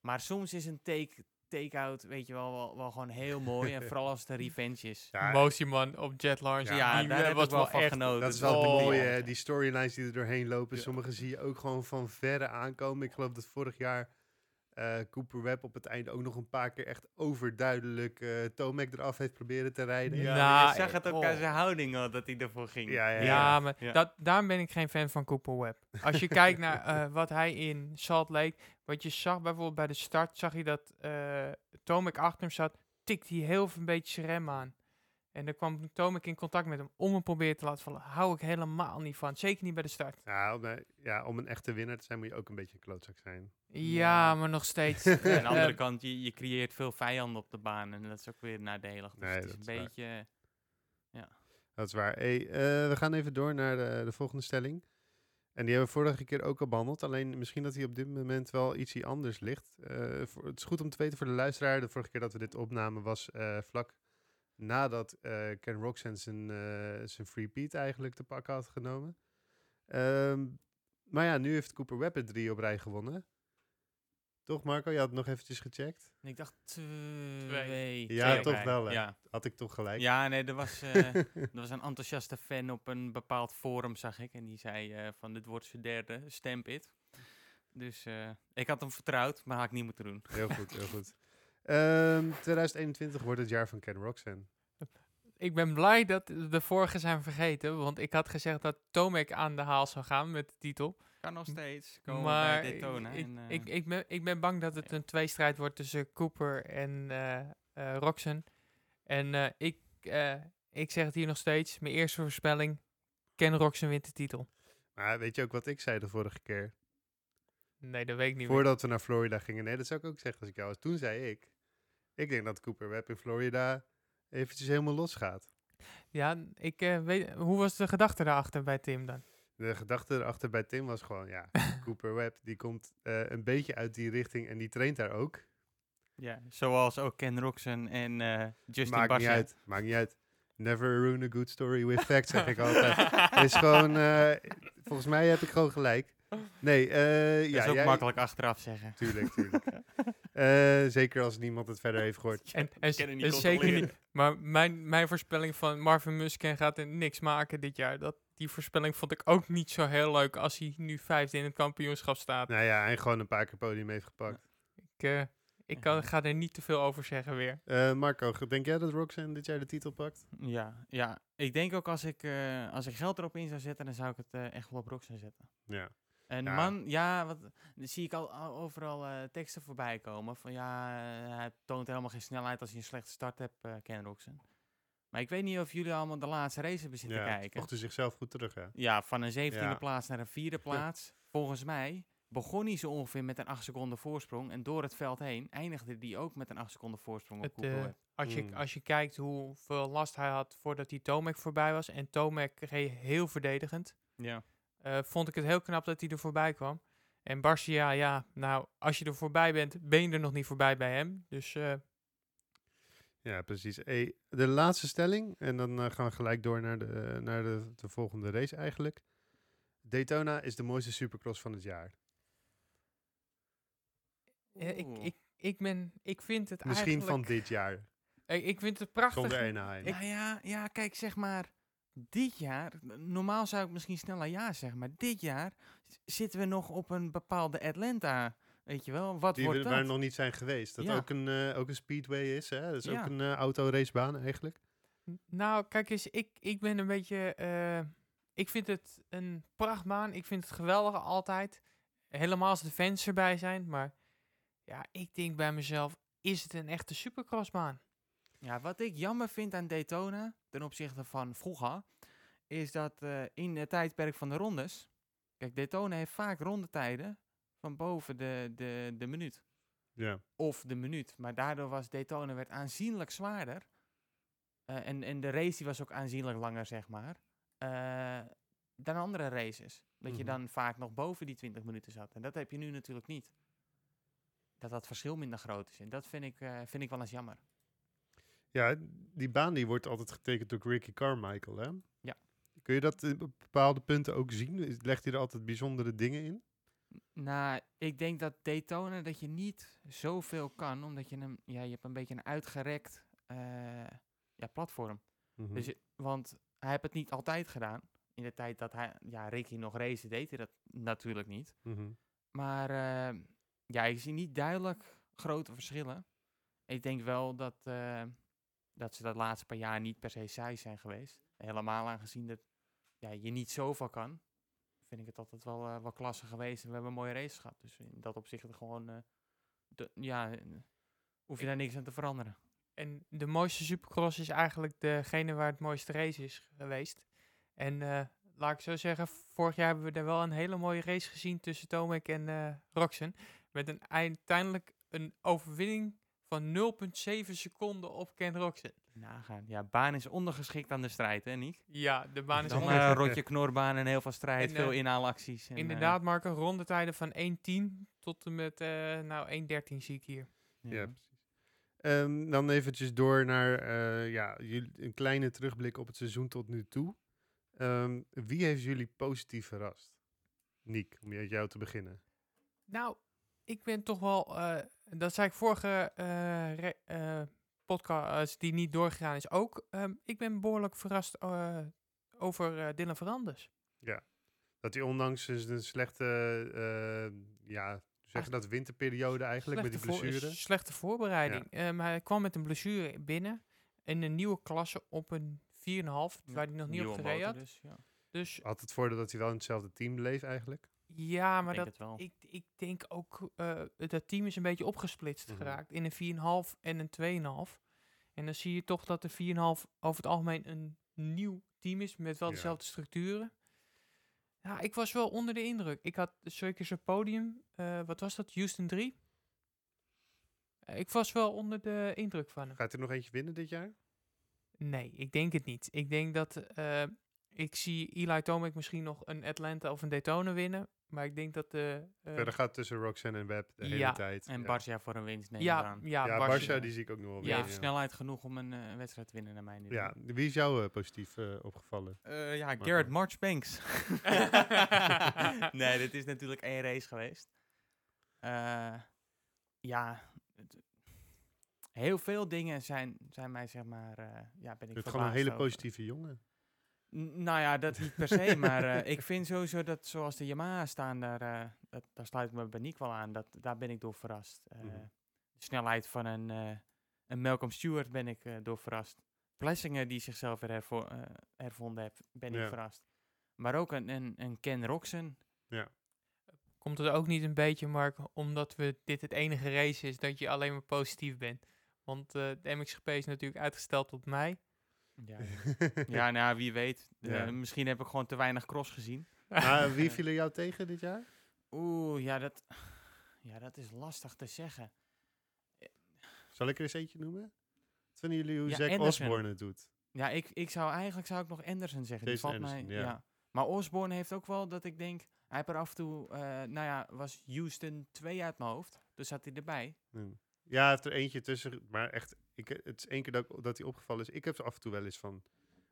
Maar soms is een take, take-out, weet je wel, wel, wel gewoon heel mooi. en vooral als het een revenge is. Ja, Motie man op Jet Lawrence. Ja, die daar eh, heb was ik wel van echt genoten. Dat is wel Oh. mooie, ja. hè, die storylines die er doorheen lopen. Ja. Sommige zie je ook gewoon van verre aankomen. Ik geloof dat vorig jaar eh, Cooper Webb op het einde ook nog een paar keer echt overduidelijk eh Tomek eraf heeft proberen te rijden. Ja, Nou, zag het ook oh. aan zijn houding al, dat hij ervoor ging. Ja, ja, Ja, ja. maar Ja. Dat, daarom ben ik geen fan van Cooper Webb. Als je kijkt naar eh, wat hij in Salt Lake, wat je zag bijvoorbeeld bij de start, zag je dat eh Tomek achter hem zat, tikte hij heel veel een beetje zijn rem aan. En dan kwam Tomek in contact met hem om hem proberen te laten vallen. Hou ik helemaal niet van. Zeker niet bij de start. Ja, om, eh, ja, om een echte winnaar te zijn moet je ook een beetje een klootzak zijn. Ja, Ja. maar nog steeds. Aan de andere kant, je, je creëert veel vijanden op de baan en dat is ook weer nadelig. Dus Nee, het is dat een is waar. beetje... Dat is waar. Hey, eh, we gaan even door naar de, de volgende stelling. En die hebben we vorige keer ook al behandeld. Alleen misschien dat hij op dit moment wel iets anders ligt. Eh, voor, het is goed om te weten voor de luisteraar. De vorige keer dat we dit opnamen was eh, vlak nadat eh, Ken Roxanne zijn, eh, zijn free beat eigenlijk te pakken had genomen. Ehm, maar ja, nu heeft Cooper Webb er drie op rij gewonnen. Toch Marco? Je had het nog eventjes gecheckt. Ik dacht twee. Ja, twee toch wel? Ja. Had ik toch gelijk. ja, nee, er was, eh, er was een enthousiaste fan op een bepaald forum, zag ik. En die zei eh, van, dit wordt zijn derde, stamp it. Dus eh, ik had hem vertrouwd, maar had ik niet moeten doen. Heel goed, heel goed. Ehm, 2021 wordt het jaar van Ken Roxanne. ik ben blij dat de vorige zijn vergeten. Want ik had gezegd dat Tomek aan de haal zou gaan met de titel. Kan nog steeds komen maar bij Daytona. ik, en, eh, ik, ik, ben, ik ben bang dat het een tweestrijd wordt tussen Cooper en eh eh, Roxen. En eh, ik, eh, ik zeg het hier nog steeds. Mijn eerste voorspelling. Ken Roxen wint de titel. Maar weet je ook wat ik zei de vorige keer? Nee, dat weet ik niet meer. Voordat we naar Florida gingen. Nee, dat zou ik ook zeggen als ik jou was. Toen zei ik. Ik denk dat Cooper Webb in Florida eventjes helemaal los gaat. Ja, ik eh, weet... Hoe was de gedachte daarachter bij Tim dan? De gedachte erachter bij Tim was gewoon, ja, Cooper Webb die komt eh, een beetje uit die richting en die traint daar ook. ja, zoals ook Ken Roxon en eh Justin Maakt niet uit, maakt niet uit. Never ruin a good story with facts, zeg ik altijd. Het is gewoon, eh, volgens mij heb ik gewoon gelijk. Nee, eh Dat ja, is ook jij- makkelijk achteraf zeggen. Tuurlijk, tuurlijk. Eh, zeker als niemand het verder heeft gehoord. En, en, niet zeker controleren. niet. Maar mijn, mijn voorspelling van Marvin Musken gaat er niks maken dit jaar. Dat, die voorspelling vond ik ook niet zo heel leuk als hij nu vijfde in het kampioenschap staat. Nou ja, en gewoon een paar keer podium heeft gepakt. Ik, eh, ik kan, ga er niet te veel over zeggen weer. Eh, Marco, ge- denk jij dat Roxanne dit jaar de titel pakt? Ja, ja, ik denk ook als ik, eh, als ik geld erop in zou zetten, dan zou ik het eh, echt wel op Roxon zetten. Ja. En Ja. man, ja, wat, dan zie ik al, al overal eh, teksten voorbij komen van ja, eh, hij toont helemaal geen snelheid als hij een slechte start hebt, eh Ken Roxon. Maar ik weet niet of jullie allemaal de laatste race hebben zitten ja. kijken. Mocht hij zichzelf goed terug, hè? Ja, van een zeventiende Ja. plaats naar een vierde plaats. Volgens mij begon hij zo ongeveer met een 8 seconden voorsprong. En door het veld heen eindigde hij ook met een 8 seconden voorsprong op Het, eh, als, je, Mm. als je kijkt hoeveel last hij had voordat hij Tomek voorbij was. En Tomek reed heel verdedigend. Ja. Eh, vond ik het heel knap dat hij er voorbij kwam. En Barcia, ja, nou, als je er voorbij bent, ben je er nog niet voorbij bij hem. Dus eh, Ja, precies. Hey, de laatste stelling, en dan eh, gaan we gelijk door naar, de, naar de, de volgende race eigenlijk. Daytona is de mooiste supercross van het jaar. ik, ik, ik, ben, ik vind het Misschien van dit jaar, ik vind het prachtig. zonder Anaheim. Nou ja, ja, kijk, zeg maar, dit jaar, normaal zou ik misschien sneller ja zeggen, maar dit jaar zitten we nog op een bepaalde Atlanta, weet je wel, wat Die wordt we dat? waar nog niet zijn geweest. Dat Ja. ook, een, eh, ook een speedway is, hè? Dat is Ja. ook een eh autoracebaan eigenlijk. Nou, kijk eens, ik, ik ben een beetje... eh, ik vind het een prachtbaan. Ik vind het geweldig altijd. Helemaal als de fans erbij zijn. Maar ja, ik denk bij mezelf, is het een echte supercrossbaan? Ja, wat ik jammer vind aan Daytona ten opzichte van vroeger, is dat eh, in het tijdperk van de rondes, kijk, Daytona heeft vaak rondetijden van boven de, de, de minuut. Ja. Of de minuut. Maar daardoor was Daytona werd aanzienlijk zwaarder. Eh, en, en de race die was ook aanzienlijk langer, zeg maar. eh, dan andere races. Dat je Mhm. dan vaak nog boven die 20 minuten zat. En dat heb je nu natuurlijk niet. Dat dat verschil minder groot is. En dat vind ik, vind ik wel eens jammer. Ja, die baan die wordt altijd getekend door Ricky Carmichael, hè? Ja. Kun je dat op bepaalde punten ook zien? Is- Legt hij er altijd bijzondere dingen in? Nou, ik denk dat Daytona dat je niet zoveel kan, omdat je hem, ja, je hebt een beetje een uitgerekt eh, ja, platform. Mhm. Dus, want hij heeft het niet altijd gedaan. In de tijd dat hij, ja, Ricky nog race, deed hij dat natuurlijk niet. Mhm. Maar eh, ja, ik zie niet duidelijk grote verschillen. Ik denk wel dat, eh, dat ze dat laatste paar jaar niet per se saai zijn geweest. Helemaal aangezien dat ja, je niet zoveel kan. Vind ik het altijd wel, eh, wel klasse geweest. En we hebben een mooie race gehad. Dus in dat opzicht gewoon... eh, de, ja, hoef je daar niks aan te veranderen. En de mooiste supercross is eigenlijk degene waar het mooiste race is geweest. En eh, laat ik zo zeggen, vorig jaar hebben we er wel een hele mooie race gezien tussen Tomek en eh Roxen. Met een uiteindelijk een overwinning van 0,7 seconden op Ken Roxen. Nagaan. Ja, baan is ondergeschikt aan de strijd, hè, Niek? Ja, de baan is Dan onder- eh rotje knorbaan en heel veel strijd, En, veel eh, inhaalacties. en, eh, Inderdaad, Marco, rondetijden van 1.10 tot en met eh nou 1.13 zie ik hier. Ja, precies. Ehm, dan eventjes door naar eh, ja, jullie- een kleine terugblik op het seizoen tot nu toe. Ehm, wie heeft jullie positief verrast? Niek, om met jou te beginnen. Nou, ik ben toch wel, eh, dat zei ik vorige eh, re- eh, podcast die niet doorgegaan is ook. Ehm, ik ben behoorlijk verrast eh, over eh, Dylan Verandes. Dat hij ondanks een een slechte, eh, ja, hoe zeg je Ah, dat, winterperiode eigenlijk met die blessure. slechte voorbereiding. Ehm, hij kwam met een blessure binnen in een nieuwe klasse op een 4,5, Ja, waar hij nog niet op gereden had. Dus, ja. Dus Had het voordeel dat hij wel in hetzelfde team bleef eigenlijk. Ja, maar denk dat, wel. ik, ik denk ook, eh dat team is een beetje opgesplitst Mhm. geraakt in een 4,5 en een 2,5. En dan zie je toch dat de 4,5 over het algemeen een nieuw team is met wel Ja. dezelfde structuren. Ja, ik was wel onder de indruk. Ik had zeker zijn podium, eh, wat was dat, Houston 3? Eh, ik was wel onder de indruk van hem. Gaat er nog eentje winnen dit jaar? Nee, ik denk het niet. Ik denk dat eh, ik zie Eli Tomac misschien nog een Atlanta of een Daytona winnen. Maar ik denk dat de... eh, Verder gaat tussen Roxanne en Webb de hele ja. tijd. En ja. Barcia voor een winst neem ja, aan. ja, Ja, Barcia. Barcia, die zie ik ook nog wel Die Ja. heeft winnen, snelheid genoeg om een eh, wedstrijd te winnen, naar mijn idee. Ja, wie is jou eh, positief eh, opgevallen? Eh, ja. Garrett Marchbanks. nee, dit is natuurlijk één race geweest. Eh, ja, het- heel veel dingen zijn, zijn mij zeg maar, eh, ja, ben ik Het is gewoon een hele over. positieve jongen. N- Nou ja, dat niet per se, maar eh, ik vind sowieso dat zoals de Yamaha staan, daar, eh, dat, daar sluit ik me bij Nick wel aan. Dat, daar ben ik door verrast. Eh, Mhm. De snelheid van een, eh, een Malcolm Stewart ben ik eh, door verrast. Plessinger die zichzelf weer hervo- eh, hervonden heeft, ben Ja. ik verrast. Maar ook een, een, een Ken Roxen. Komt het ook niet een beetje, Mark, omdat we dit het enige race is dat je alleen maar positief bent? Want eh, de MXGP is natuurlijk uitgesteld tot mei. Ja, ja nou, wie weet. Eh. Misschien heb ik gewoon te weinig cross gezien. Maar wie viel er jou tegen dit jaar? Oeh, ja dat, ja, dat is lastig te zeggen. Zal ik er eens eentje noemen? Wat vinden jullie hoe Ja, Zack. Osborne het doet? Ja, ik, ik zou eigenlijk zou ik nog Anderson zeggen. Die valt mij, ja. ja. Maar Osborne heeft ook wel dat ik denk, hij heeft er af en toe, eh, nou ja, was Houston 2 uit mijn hoofd. Dus zat hij erbij. Hm. Ja, hij heeft er eentje tussen. Maar echt, ik, het is één keer dat, dat hij opgevallen is. Ik heb af en toe wel eens van...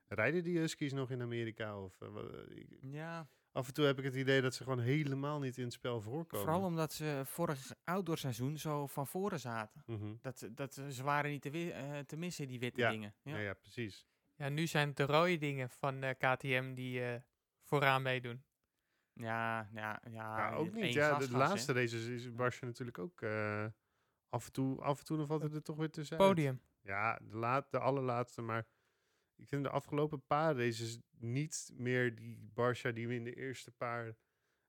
Rijden die Huskies nog in Amerika? Of, eh, ik- Ja, af en toe heb ik het idee dat ze gewoon helemaal niet in het spel voorkomen. vooral omdat ze vorig outdoorseizoen zo van voren zaten. Mhm. Dat, ze- dat ze waren niet te, eh, te missen, die witte Ja. dingen. Ja. ja. ja, precies. Ja, nu zijn het de rode dingen van eh, KTM die eh, vooraan meedoen. Ja, ja, ja, Ja, ook niet. Ja, de laatste races is Barsje natuurlijk ook... eh, af, en toe, af en toe dan valt het er toch weer tussen. Podium. Ja, de, laat, de allerlaatste, maar ik vind de afgelopen paar races niet meer die Barcia die we in de eerste paar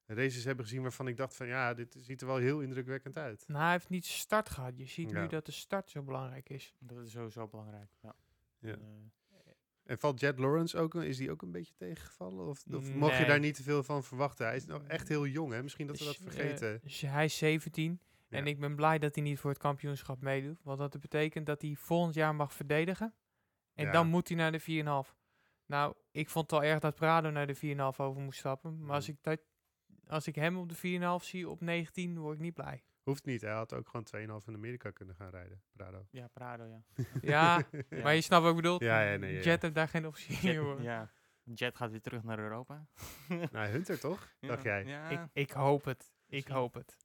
races hebben gezien waarvan ik dacht van ja, dit ziet er wel heel indrukwekkend uit. Nou, hij heeft niet start gehad. Je ziet Ja. nu dat de start zo belangrijk is. Dat is sowieso belangrijk. Ja. Ja. Eh, En valt Jet Lawrence ook, is die ook een beetje tegengevallen? Of, of mocht je daar niet te veel van verwachten? Hij is nog echt heel jong, hè? Misschien dat we dat eh, vergeten. hij is 17. En ik ben blij dat hij niet voor het kampioenschap meedoet. Want dat betekent dat hij volgend jaar mag verdedigen. En Ja. dan moet hij naar de 4,5. Nou, ik vond het al erg dat Prado naar de 4,5 over moest stappen. Maar als Mhm. ik, dat, als ik hem op de 4,5 zie op 19, word ik niet blij. Hoeft niet, hij had ook gewoon 2,5 in Amerika kunnen gaan rijden, Prado. ja, Prado, ja. Ja, Ja. maar je snapt wat ik bedoel. Ja, ja, nee, Jet ja. heeft daar geen optie in. hoor. ja. Jet gaat weer terug naar Europa. nou, Hunter toch? Dacht jij? Ja. Ik, ik hoop het. Ik Misschien. hoop het.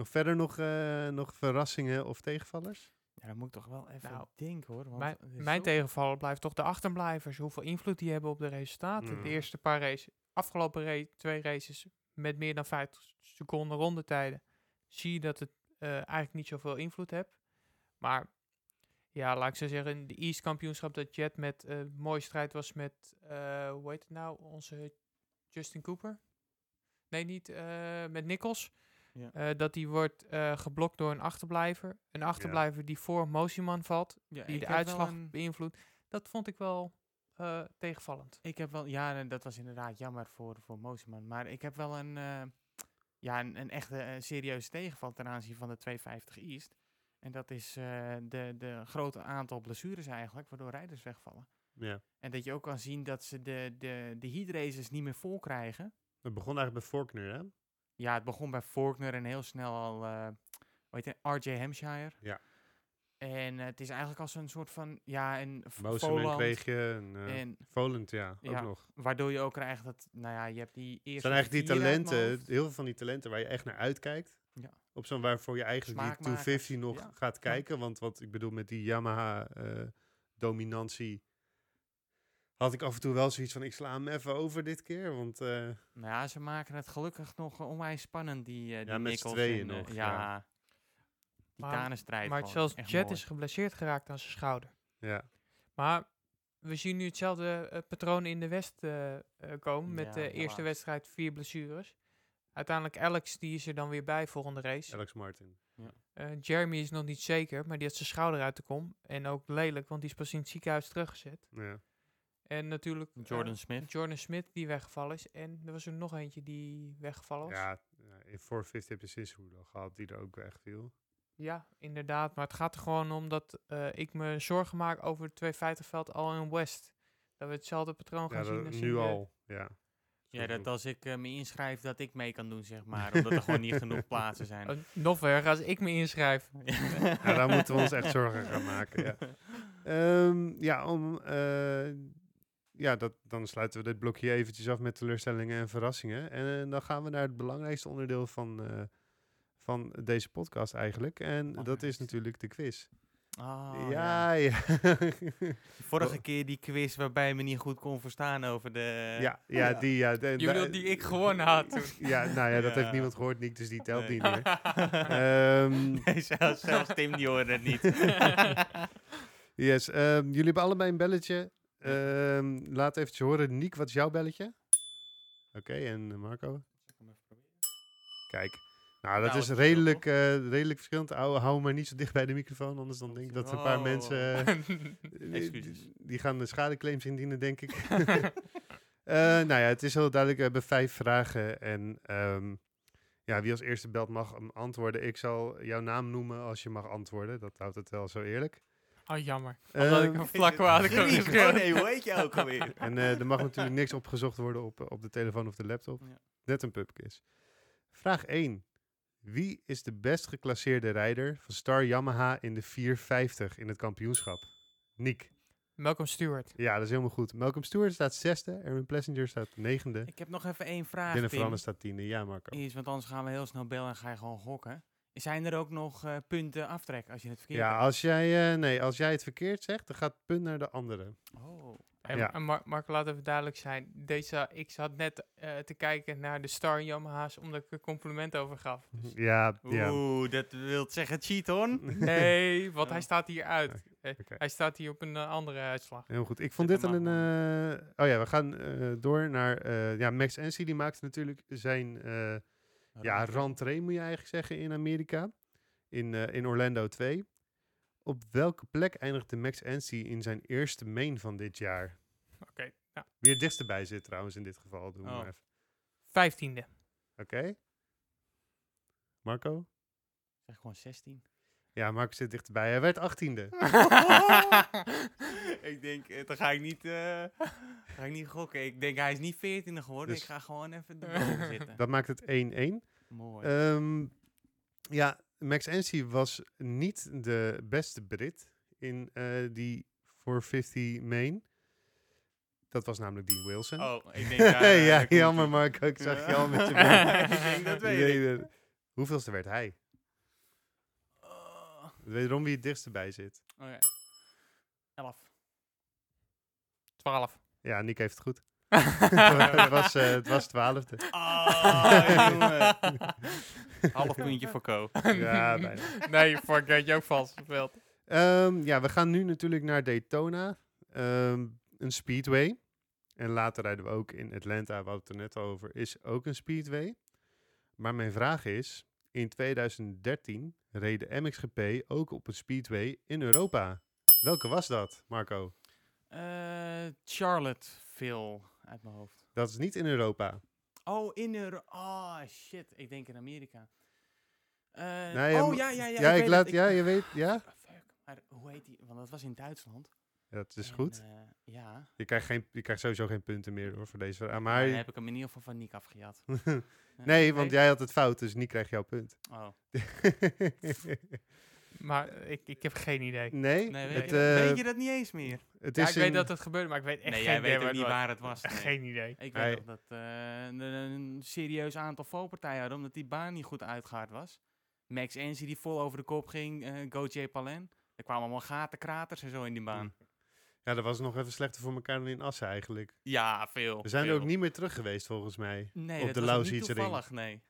Nog verder nog, eh, nog verrassingen of tegenvallers? ja, dan moet ik toch wel even Nou, denken hoor. Want Mijn, mijn zo- tegenvaller blijft toch de achterblijvers. Hoeveel invloed die hebben op de resultaten. Mm. De eerste paar races, afgelopen twee races met meer dan 50 seconden rondetijden, zie je dat het eh, eigenlijk niet zoveel invloed heeft. Maar ja, laat ik zo zeggen, in de East kampioenschap dat Jet met eh mooie strijd was met, eh, hoe heet het nou, onze Justin Cooper? Nee, niet eh, met Nichols. Ja. Eh, dat die wordt eh, geblokt door een achterblijver. Een achterblijver die voor Mosiman valt Ja, die de uitslag een- beïnvloedt. Dat vond ik wel eh, tegenvallend. Ik heb wel, ja, dat was inderdaad jammer voor, voor. Maar ik heb wel een, eh, ja, een, een echte eh, serieuze tegenval ten aanzien van de 250 East. En dat is eh, de, de grote aantal blessures eigenlijk, waardoor rijders wegvallen. Ja. En dat je ook kan zien dat ze de, de, de heat races niet meer vol krijgen. Het begon eigenlijk bij Faulkner, hè? Ja, het begon bij Faulkner en heel snel al, eh hoe heet het, RJ Hampshire. Ja. En eh, het is eigenlijk als een soort van, ja, een v- Moseman kreeg je, en, eh En Voland, ja, ook Ja. nog. waardoor je ook krijgt dat, nou ja, je hebt die eerste zijn eigenlijk die talenten, heel veel van die talenten waar je echt naar uitkijkt. Ja. Op zo'n waarvoor je eigenlijk die Smaakmakers, 250 nog ja. gaat kijken. Want wat ik bedoel met die Yamaha eh, dominantie had ik af en toe wel zoiets van ik sla hem even over dit keer. Want eh, Nou ja, ze maken het gelukkig nog onwijs spannend, die, eh die met z'n Nichols tweeën en, eh, nog, ja. ja. Die Maar- zelfs Jet mooi. is geblesseerd geraakt aan zijn schouder. ja, Maar we zien nu hetzelfde patroon in de West eh, eh, komen. Met Ja, de eerste wedstrijd vier blessures. Uiteindelijk Alex, die is er dan weer bij volgende race. Alex Martin. Eh, Jeremy is nog niet zeker, maar die had zijn schouder uit de kom. En ook lelijk, want die is pas in het ziekenhuis teruggezet. Ja. En natuurlijk eh, Jordan Smith. Jordan Smith die weggevallen is. En er was er nog eentje die weggevallen was. Ja, ja, in 450 heb je gehad, die er ook wegviel. Ja, inderdaad. Maar het gaat er gewoon om dat eh, ik me zorgen maak over het 250 veld al in West. Dat we hetzelfde patroon gaan Ja, zien als nu de- al, ja. Ja, dat als ik eh, me inschrijf, dat ik mee kan doen, zeg maar. omdat er gewoon niet genoeg plaatsen zijn. Nog erger als ik me inschrijf. Ja, daar moeten we ons echt zorgen gaan maken, ja. Ehm, ja, om, eh, ja dat, dan sluiten we dit blokje eventjes af met teleurstellingen en verrassingen. En eh, dan gaan we naar het belangrijkste onderdeel van, eh, van deze podcast eigenlijk. En dat is natuurlijk de quiz. Oh, ja, ja. Vorige keer die quiz waarbij je me niet goed kon verstaan over de... ja, ja, die, ja. de- Je da- bedoelt die ik gewonnen had toen. Ja, nou ja, dat heeft niemand gehoord, Nick, dus die telt Nee. niet meer. Ehm, Nee, zelfs, zelfs Tim die hoorde het niet. yes, ehm, jullie hebben allebei een belletje. Ehm, laat eventjes horen. Niek, wat is jouw belletje? Oké, en eh, Marco? Kijk. Nou, dat Nou, is redelijk, eh, redelijk verschillend. Hou, hou maar niet zo dicht bij de microfoon, anders dan denk ik dat een paar Oh. mensen... eh, die- Excuses. Die gaan de schadeclaims indienen, denk ik. Eh, nou ja, het is heel duidelijk. We hebben vijf vragen. En ehm, ja, wie als eerste belt mag hem antwoorden. Ik zal jouw naam noemen als je mag antwoorden. Dat houdt het wel zo eerlijk. Oh, jammer. Omdat ik Ehm, hem vlak waar geschreven. oh nee, hoe heet je ook alweer? En eh, er mag natuurlijk niks opgezocht worden op, op de telefoon of de laptop. Ja. Net een pubquiz. Vraag 1. Wie is de best geclasseerde rijder van Star Yamaha in de 450 in het kampioenschap? Niek. Malcolm Stewart. Ja, dat is helemaal goed. Malcolm Stewart staat zesde. Erwin Plessinger staat negende. Ik heb nog even één vraag, Dylan. Veranden staat tiende. Ja, Marco. Is, want anders gaan we heel snel bellen en ga je gewoon gokken. Zijn er ook nog eh, punten aftrek als je het verkeerd Ja, hebt? als jij, eh, nee, als jij het verkeerd zegt, dan gaat het punt naar de andere. Oh. En, Ja. en Mar- Marco, laat even duidelijk zijn. Deze, ik zat net eh, te kijken naar de Star Yamaha's, omdat ik een compliment over gaf. Dus Ja, ja. Oeh, dat wil zeggen cheat on. nee, want Ja. hij staat hier uit. Hij staat hier op een andere uitslag. Heel goed. Ik vond Zet dit een... eh, oh ja, we gaan eh, door naar... eh, ja, Max Ency die maakte natuurlijk zijn... eh, ja, rentree moet je eigenlijk zeggen in Amerika. In, eh, in Orlando 2. Op welke plek eindigde Max Ency in zijn eerste main van dit jaar? Oké, nou, Wie het dichtst erbij zit trouwens in dit geval. Doen we Oh. maar even. vijftiende. Oké. Marco? Zeg gewoon 16. Ja, Marco zit dichterbij. Hij werd achttiende. ik denk, eh, dan ga ik niet, eh, ga ik niet gokken. Ik denk, hij is niet 14 geworden. Dus- ik ga gewoon even erboven zitten. Dat maakt het 1-1. Mooi. Ehm, ja, Max Ency was niet de beste Brit in eh, die 450 main. Dat was namelijk Dean Wilson. oh, ik denk, ja, eh, ja, jammer. Marco, ik zag je al met je. Ik denk, dat weet Nee, nee. Hoeveelste werd hij? Oh, Wederom wie het dichtst bij zit. oké. 11. Twaalf. Ja, Nick heeft het goed. het, was, eh, het was twaalfde. Oh, jongen. Half puntje voor Ko. Ja, bijna. nee, fuck, had je ook gespeeld. Ehm, ja, we gaan nu natuurlijk naar Daytona. Ehm, een speedway. En later rijden we ook in Atlanta, we hadden het er net over, is ook een speedway. Maar mijn vraag is, in 2013 reed de MXGP ook op een speedway in Europa. Welke was dat, Marco? Eh Charlottesville uit mijn hoofd. Dat is niet in Europa. Oh, in Euro... Oh, shit. Ik denk in Amerika. Eh, Nee, ja, oh, ja, ja, ja. Ja, ik laat, ja, je weet, ja. Ah, fuck. Maar hoe heet die? Want dat was in Duitsland. Ja, Dat is En, goed. eh, ja. Je krijgt, geen, je krijgt sowieso geen punten meer hoor, voor deze vraag. Maar Maar, dan heb ik hem in ieder geval van Nick afgejat. Nee, want jij had het fout, dus niet krijg jouw punt. Oh. Maar ik, ik heb geen idee. nee, Nee, weet, het, je, dat- eh, weet je dat niet eens meer? het Ja, is ik weet dat het gebeurde, maar ik weet echt Nee, geen jij idee weet ook waar niet waar het was. nee. Geen idee. Ik weet nog dat eh, een, een serieus aantal valpartijen hadden, omdat die baan niet goed uitgehaard was. Max Enzi die vol over de kop ging, eh Go J Palen. Er kwamen allemaal gaten, kraters en zo in die baan. Ja, dat was nog even slechter voor elkaar dan in Assen eigenlijk. Ja, veel. We zijn er ook niet meer terug geweest volgens mij. nee, op dat de was niet toevallig, nee.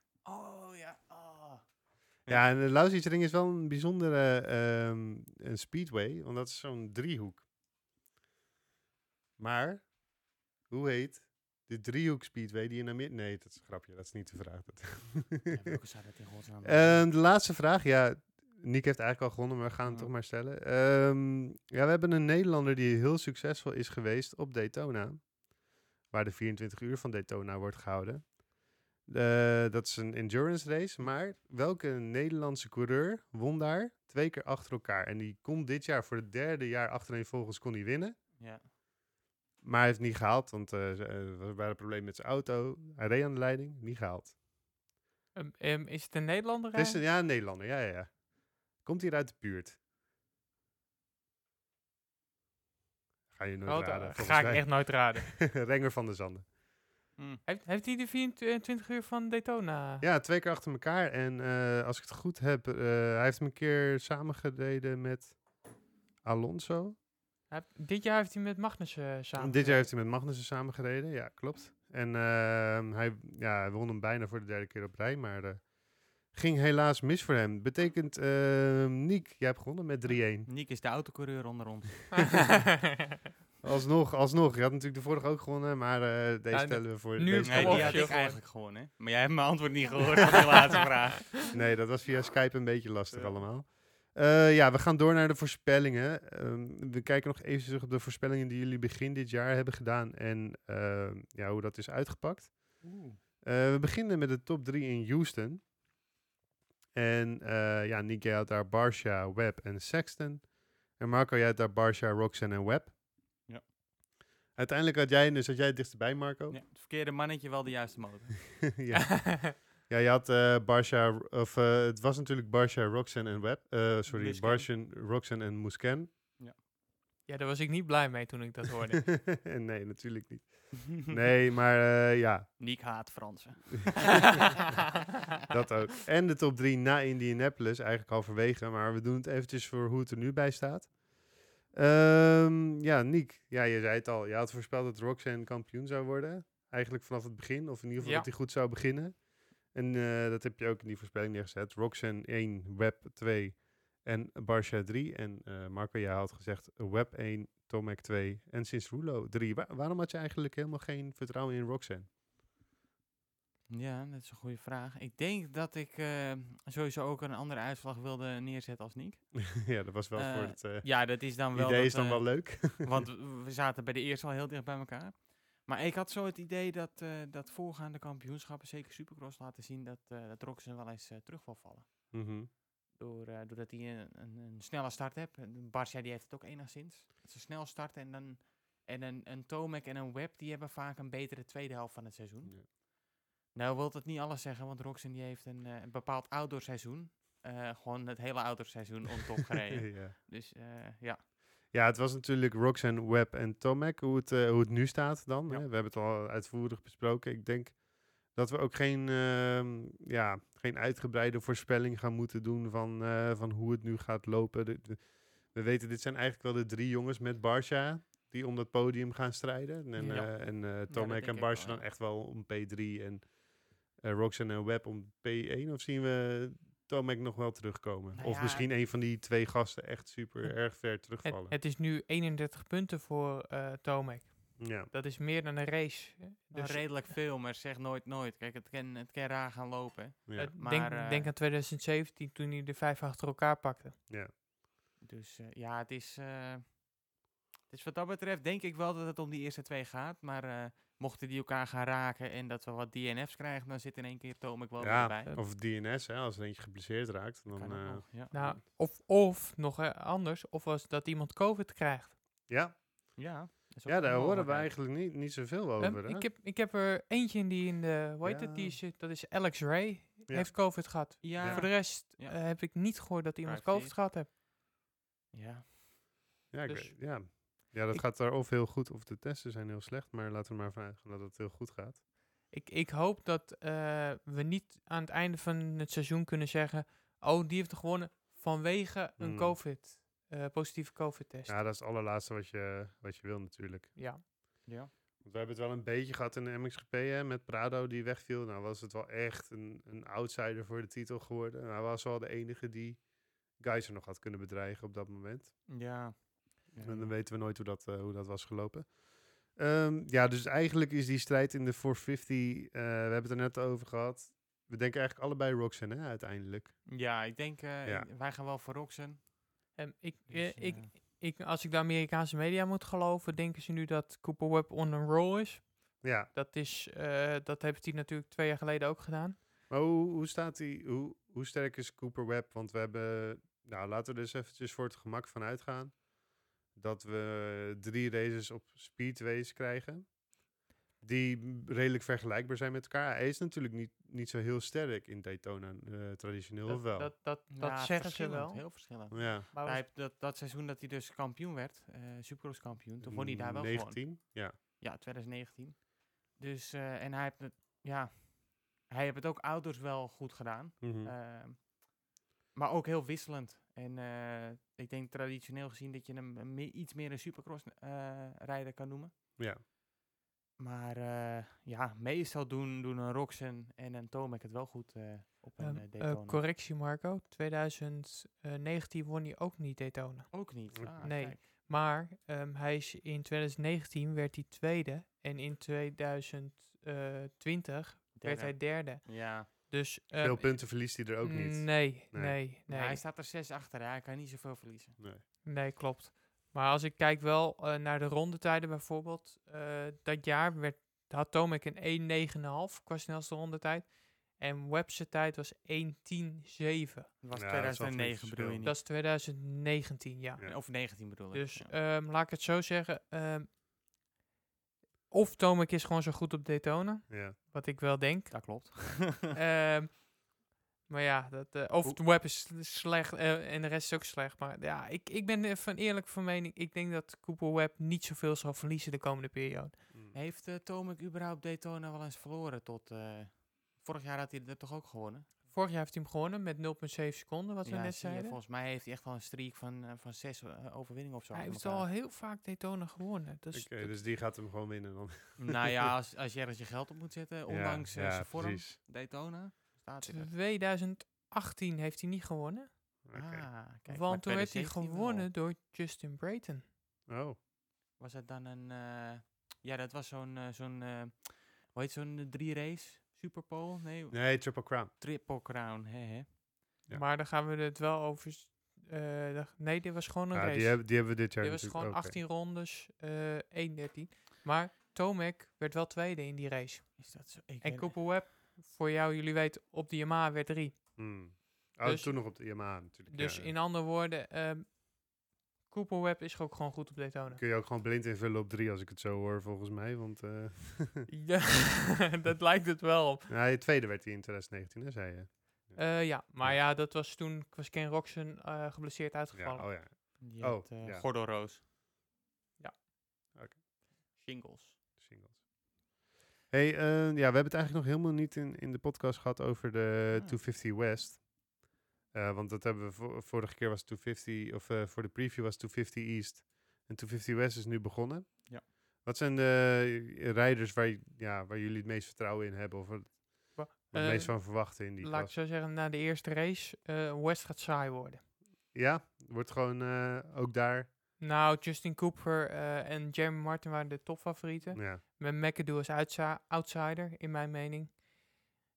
Ja. En de Lausitzring is wel een bijzondere ehm, een speedway, want dat is zo'n driehoek. Maar, hoe heet de driehoek speedway die in Amerika... Nee, dat is een grapje, dat is niet de vraag. Dat- Ja? Ehm, de laatste vraag, ja, Nick heeft eigenlijk al gewonnen, maar we gaan hem Ja. toch maar stellen. Ehm, ja, we hebben een Nederlander die heel succesvol is geweest op Daytona, waar de 24 uur van Daytona wordt gehouden. Eh, dat is een endurance race, maar welke Nederlandse coureur won daar twee keer achter elkaar? En die kon dit jaar voor het derde jaar achtereenvolgens kon hij winnen. ja. Maar hij heeft het niet gehaald, want eh, er was bij een probleem met zijn auto. Hij reed aan de leiding, niet gehaald. Ehm, ehm, is het een Nederlander? Het is een, eh? ja, een Nederlander, ja, ja, ja. Komt hier uit de buurt. Ga je nooit Oh, raden, ga ik mij. echt nooit raden. Renger van de Zanden. Hm. heeft, heeft hij de 24 uur van Daytona? Ja, twee keer achter elkaar. En eh, als ik het goed heb, eh, hij heeft hem een keer samengereden met Alonso. Hij dit jaar heeft hij met Magnussen samen. Dit jaar heeft hij met Magnussen samengereden, ja, klopt. En ehm, hij, ja, hij won hem bijna voor de derde keer op rij, maar eh, ging helaas mis voor hem. Betekent, ehm Niek, jij hebt gewonnen met 3-1. Nick is de autocoureur onder ons. Alsnog, alsnog. Je had natuurlijk de vorige ook gewonnen, maar eh, deze Ja, stellen we voor nu deze Nee, op, die had ik eigenlijk gewonnen. hè. Maar jij hebt mijn antwoord niet gehoord van de laatste vraag. Nee, dat was via Skype een beetje lastig Ja. allemaal. Eh, ja, we gaan door naar de voorspellingen. Ehm, we kijken nog even terug op de voorspellingen die jullie begin dit jaar hebben gedaan en ehm, ja, hoe dat is uitgepakt. Eh, we beginnen met de top 3 in Houston. En eh ja, Nick, jij had daar Barsha, Webb en Sexton. En Marco, jij had daar Barsha, Roxanne en Webb. Ja. Uiteindelijk had jij, dus had jij het dichtstbij, Marco. Ja, het verkeerde mannetje wel de juiste motor. ja. Ja, je had Barsha, of eh, het was natuurlijk Barsha, Roxanne en Webb. Eh, sorry. Barsha, Roxanne en Musken. ja, daar was ik niet blij mee toen ik dat hoorde. nee, natuurlijk niet. Nee, maar ja, Nick haat Fransen. dat ook. En de top 3 na Indianapolis, eigenlijk halverwege. Maar we doen het eventjes voor hoe het er nu bij staat. Ehm, ja, Niek, ja, je zei het al. Je had voorspeld dat Roxanne kampioen zou worden. Eigenlijk vanaf het begin, of in ieder geval Ja. dat hij goed zou beginnen. En eh, dat heb je ook in die voorspelling neergezet. Roxanne 1, Web 2 En Barsha 3. En eh, Marco, jij had gezegd Web 1, Tomac 2 en sinds Rulo 3. Wa- waarom had je eigenlijk helemaal geen vertrouwen in Roxanne? Ja, dat is een goede vraag. Ik denk dat ik eh, sowieso ook een andere uitslag wilde neerzetten als Niek. ja, dat was wel voor Eh, het eh, Ja, dat is dan wel... idee dat, is dan wel leuk. Want we zaten bij de eerste al heel dicht bij elkaar. Maar ik had zo het idee dat, dat voorgaande kampioenschappen, zeker Supercross, laten zien dat, dat Roxen wel eens terug wil vallen. Mhm. Door, doordat hij een, een, een snelle start. En Barcia die heeft het ook enigszins. Dat ze snel starten en dan... En een, een Tomac en een Web, die hebben vaak een betere tweede helft van het seizoen. Ja. Nou wil dat niet alles zeggen, want Roxen die heeft een, eh, een bepaald outdoorseizoen. Eh gewoon het hele outdoorseizoen on top gereden. ja. Dus eh, ja, Ja, het was natuurlijk Roxanne, Webb en Tomac, hoe het, hoe het nu staat dan. Ja. Hè? We hebben het al uitvoerig besproken. Ik denk dat we ook geen, ehm, ja, geen uitgebreide voorspelling gaan moeten doen van, van hoe het nu gaat lopen. De- de- we weten, dit zijn eigenlijk wel de drie jongens met Barsha die om dat podium gaan strijden. En, Ja. en denk en Barsha dan echt wel om P3 en eh Roxanne en Webb om P1. Of zien we Tomac nog wel terugkomen? Nou of misschien een van die twee gasten echt super Het- erg ver terugvallen. het is nu 31 punten voor eh Tomek. ja. Dat is meer dan een race. Nou, Dus redelijk veel, maar zeg nooit nooit. Kijk, het kan, het kan raar gaan lopen. Ja. eh, maar, denk, eh, denk aan 2017 toen hij de vijf achter elkaar pakte. ja. Dus eh, ja, het is, eh, het is wat dat betreft denk ik wel dat het om die eerste twee gaat. Maar eh, mochten die elkaar gaan raken en dat we wat DNF's krijgen, dan zit in één keer Tomek wel Ja, weer bij. of DNS, hè, als er eentje geblesseerd raakt. Dan, eh, nog, ja. Nou, of, of nog eh, anders, of als dat iemand COVID krijgt. ja, ja, ja, daar horen we eigenlijk niet, niet zoveel Ehm, over. hè? ik, heb, ik heb er eentje in die in de, hoe heet het, die Ja. is, eh, dat is Alex Ray, Ja. heeft COVID gehad. Ja, Voor de rest Ja. heb ik niet gehoord dat iemand. COVID gehad heeft. ja. ja, dus- ja. Ja, dat ik- gaat er of heel goed of de testen zijn heel slecht. Maar laten we maar vanuit gaan dat het heel goed gaat. Ik, ik hoop dat eh, we niet aan het einde van het seizoen kunnen zeggen, oh, die heeft gewonnen vanwege een Mm. COVID, eh, positieve COVID-test. Ja, dat is het allerlaatste wat je, wat je wil natuurlijk. ja. ja. Want we hebben het wel een beetje gehad in de MXGP hè, met Prado die wegviel. Nou was het wel echt een, een outsider voor de titel geworden. Nou, hij was wel de enige die Geiser nog had kunnen bedreigen op dat moment. Ja. Ja, En dan weten we nooit hoe dat, eh, hoe dat was gelopen. Ehm, ja, dus eigenlijk is die strijd in de 450, eh, we hebben het er net over gehad. We denken eigenlijk allebei Roxanne hè, uiteindelijk. Ja, ik denk, eh, Ja. wij gaan wel voor Roxen. Ehm, ik, Dus, ik, ik, als ik de Amerikaanse media moet geloven, denken ze nu dat Cooper Webb on a roll is. Ja, Dat, is, eh, dat heeft hij natuurlijk twee jaar geleden ook gedaan. maar hoe, hoe staat die, hoe, hoe sterk is Cooper Webb? Want we hebben, nou laten we er dus eventjes voor het gemak van uitgaan. Dat we drie races op speedways krijgen. Die redelijk vergelijkbaar zijn met elkaar. Hij is natuurlijk niet, niet zo heel sterk in Daytona, eh, traditioneel of Dat, wel. dat, dat, dat ja, zeggen ze wel. Heel verschillend. ja. Maar Hij heeft dat, dat seizoen dat hij dus kampioen werd, eh Supercross kampioen, toen won hij daar wel gewoon. 19, ja. Ja, 2019. Dus, eh, en hij heeft het, ja, hij heeft het ook outdoors wel goed gedaan. Mhm. Ehm, maar ook heel wisselend. En eh, ik denk traditioneel gezien dat je hem een me- iets meer een supercross eh, rijder kan noemen. ja. Maar eh, ja, meestal doen, doen een Roxen en een Tomac het wel goed eh, op een Ehm, eh, eh, Daytona. correctie Marco, 2019 won hij ook niet Daytona. ook niet. Ah, Nee. kijk. Maar ehm, hij is in 2019 werd hij tweede en in 2020 werd hij derde. Ja, Dus Veel ehm, punten verliest hij er ook niet. Nee, Nee. nee, nee. Maar hij staat er zes achter. Hij kan niet zoveel verliezen. Nee. Nee, klopt. Maar als ik kijk wel eh, naar de rondetijden bijvoorbeeld, eh, dat jaar werd, had Tomek een 1.9,5 qua snelste rondetijd. En Webster tijd was 1.10.7. Dat was Ja, dat is wel 2009 flink bedoel je niet? Dat is 2019, ja. Ja. Of 19 bedoel ik. Dus ja. ehm, laat ik het zo zeggen. ehm, of Tomek is gewoon zo goed op Daytona, Ja. wat ik wel denk. dat klopt. Ehm, maar ja, dat, eh, of de web is slecht eh, en de rest is ook slecht. Maar ja, ik, ik ben er van eerlijk van mening. Ik denk dat Cooper Webb niet zoveel zal verliezen de komende periode. Mm. Heeft uh, Tomek überhaupt Daytona wel eens verloren tot... eh, vorig jaar had hij er toch ook gewonnen? Vorig jaar heeft hij hem gewonnen met 0,7 seconden, wat we Ja, net zeiden. Volgens mij heeft hij echt wel een streak van, eh, van zes eh, overwinningen of zo. Hij heeft al heel vaak Daytona gewonnen. Dus dus die gaat hem gewoon winnen dan. nou ja, als, als je ergens je geld op moet zetten, ondanks eh, ja, zijn vorm, precies. Daytona, staat hij er. 2018 heeft hij niet gewonnen. Ah, kijk, maar Want toen werd hij 2017 wel. gewonnen door Justin Brayton. Oh, Was het dan een... eh, ja, dat was zo'n... zo'n eh, hoe heet zo'n eh, drie-race? Superpole? Nee, nee, Triple Crown. Triple Crown. Hè, hè. Ja. Maar dan gaan we het wel over... eh, nee, dit was gewoon een Ja, race. die, hebben, die hebben we dit jaar dit was gewoon ook, 18 rondes, eh 1-13. Maar Tomek werd wel tweede in die race. Is dat zo? Ik En Cooper Webb, voor jou, jullie weten, op de Yamaha werd drie. hè. Hmm. Oh, Dus- toen nog op de Yamaha natuurlijk. Dus ja. in andere woorden, ehm Cooper Webb is ook gewoon goed op Daytona. Kun je ook gewoon blind invullen op drie als ik het zo hoor, volgens mij. Want eh Ja, dat lijkt het wel. op. nee, tweede werd hij in 2019, hè, zei je. Eh, ja, maar Ja. ja, dat was toen was Ken Roxon eh geblesseerd Ja, uitgevallen. oh ja. Die Oh, had, eh, ja. Gordelroos. Ja. Oké. Shingles. Singles. Hey, eh, ja, we hebben het eigenlijk nog helemaal niet in, in de podcast gehad over de Ah. 250 West. Eh, want dat hebben we vo- vorige keer was 250, of eh, voor de preview was 250 East. En 250 West is nu begonnen. Ja. Wat zijn de eh, rijders waar, ja, waar jullie het meest vertrouwen in hebben? Of het eh, meest van verwachten in die Laat ik zo zeggen, na de eerste race, eh West gaat saai worden. Ja, wordt gewoon eh, ook daar. Nou, Justin Cooper eh, en Jeremy Martin waren de topfavorieten. Ja. Met McAdoo als outsider, in mijn mening.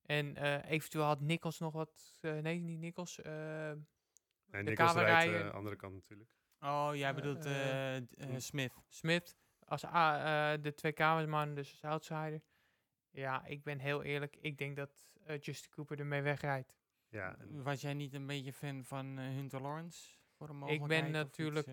En eh, eventueel had Nichols nog wat... eh, nee, niet Nichols. eh, En De rijdt de andere kant natuurlijk. Oh, jij bedoelt eh, eh, eh, hm. Smith. Smith als a- eh, de twee kamersman, dus als outsider. Ja, ik ben heel eerlijk. Ik denk dat Justin Cooper ermee wegrijdt. Ja, Was jij niet een beetje fan van Hunter Lawrence? Voor een Ik mogelijkheid ben of iets, natuurlijk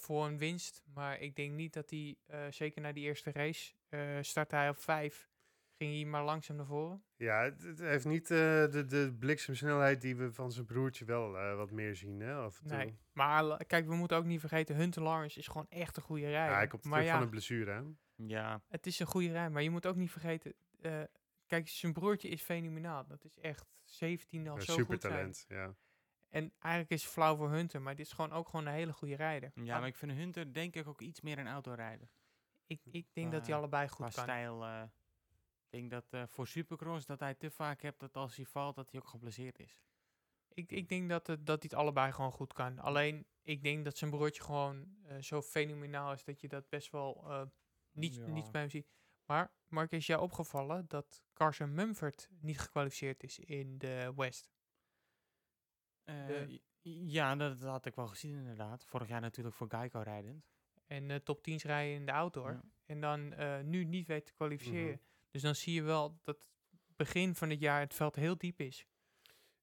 voor een winst, maar ik denk niet dat hij, eh, zeker na die eerste race, eh startte hij op vijf, ging hij maar langzaam naar voren. Ja, het, het heeft niet eh, de, de bliksemsnelheid die we van zijn broertje wel eh, wat meer zien, hè, af en toe. Nee, maar kijk, we moeten ook niet vergeten, Hunter Lawrence is gewoon echt een goede rijder. Ja, hij komt terug ja, van een blessure, hè. Ja, het is een goede rijder, maar je moet ook niet vergeten, eh, kijk, zijn broertje is fenomenaal. Dat is echt 17 al Een zo goed zijn. supertalent, ja. En eigenlijk is het flauw voor Hunter, maar dit is gewoon ook gewoon een hele goede rijder. ja, maar ik vind Hunter denk ik ook iets meer een autorijder. ik, ik denk dat hij qua- allebei Qua goed kan. stijl. Ik denk dat eh, voor Supercross dat hij te vaak hebt dat als hij valt dat hij ook geblesseerd is. Ik, ik denk dat, het, dat hij het allebei gewoon goed kan. Alleen, ik denk dat zijn broertje gewoon eh, zo fenomenaal is dat je dat best wel eh, niet, Ja. niet bij hem ziet. Maar, Mark, is jou opgevallen dat Carson Mumford niet gekwalificeerd is in de West? Eh, De- ja, dat, dat had ik wel gezien inderdaad. Vorig jaar natuurlijk voor Geico rijdend. En eh, top 10 rijden in de outdoor. Ja. En dan eh, nu niet weet te kwalificeren. Mhm. Dus dan zie je wel dat begin van het jaar het veld heel diep is.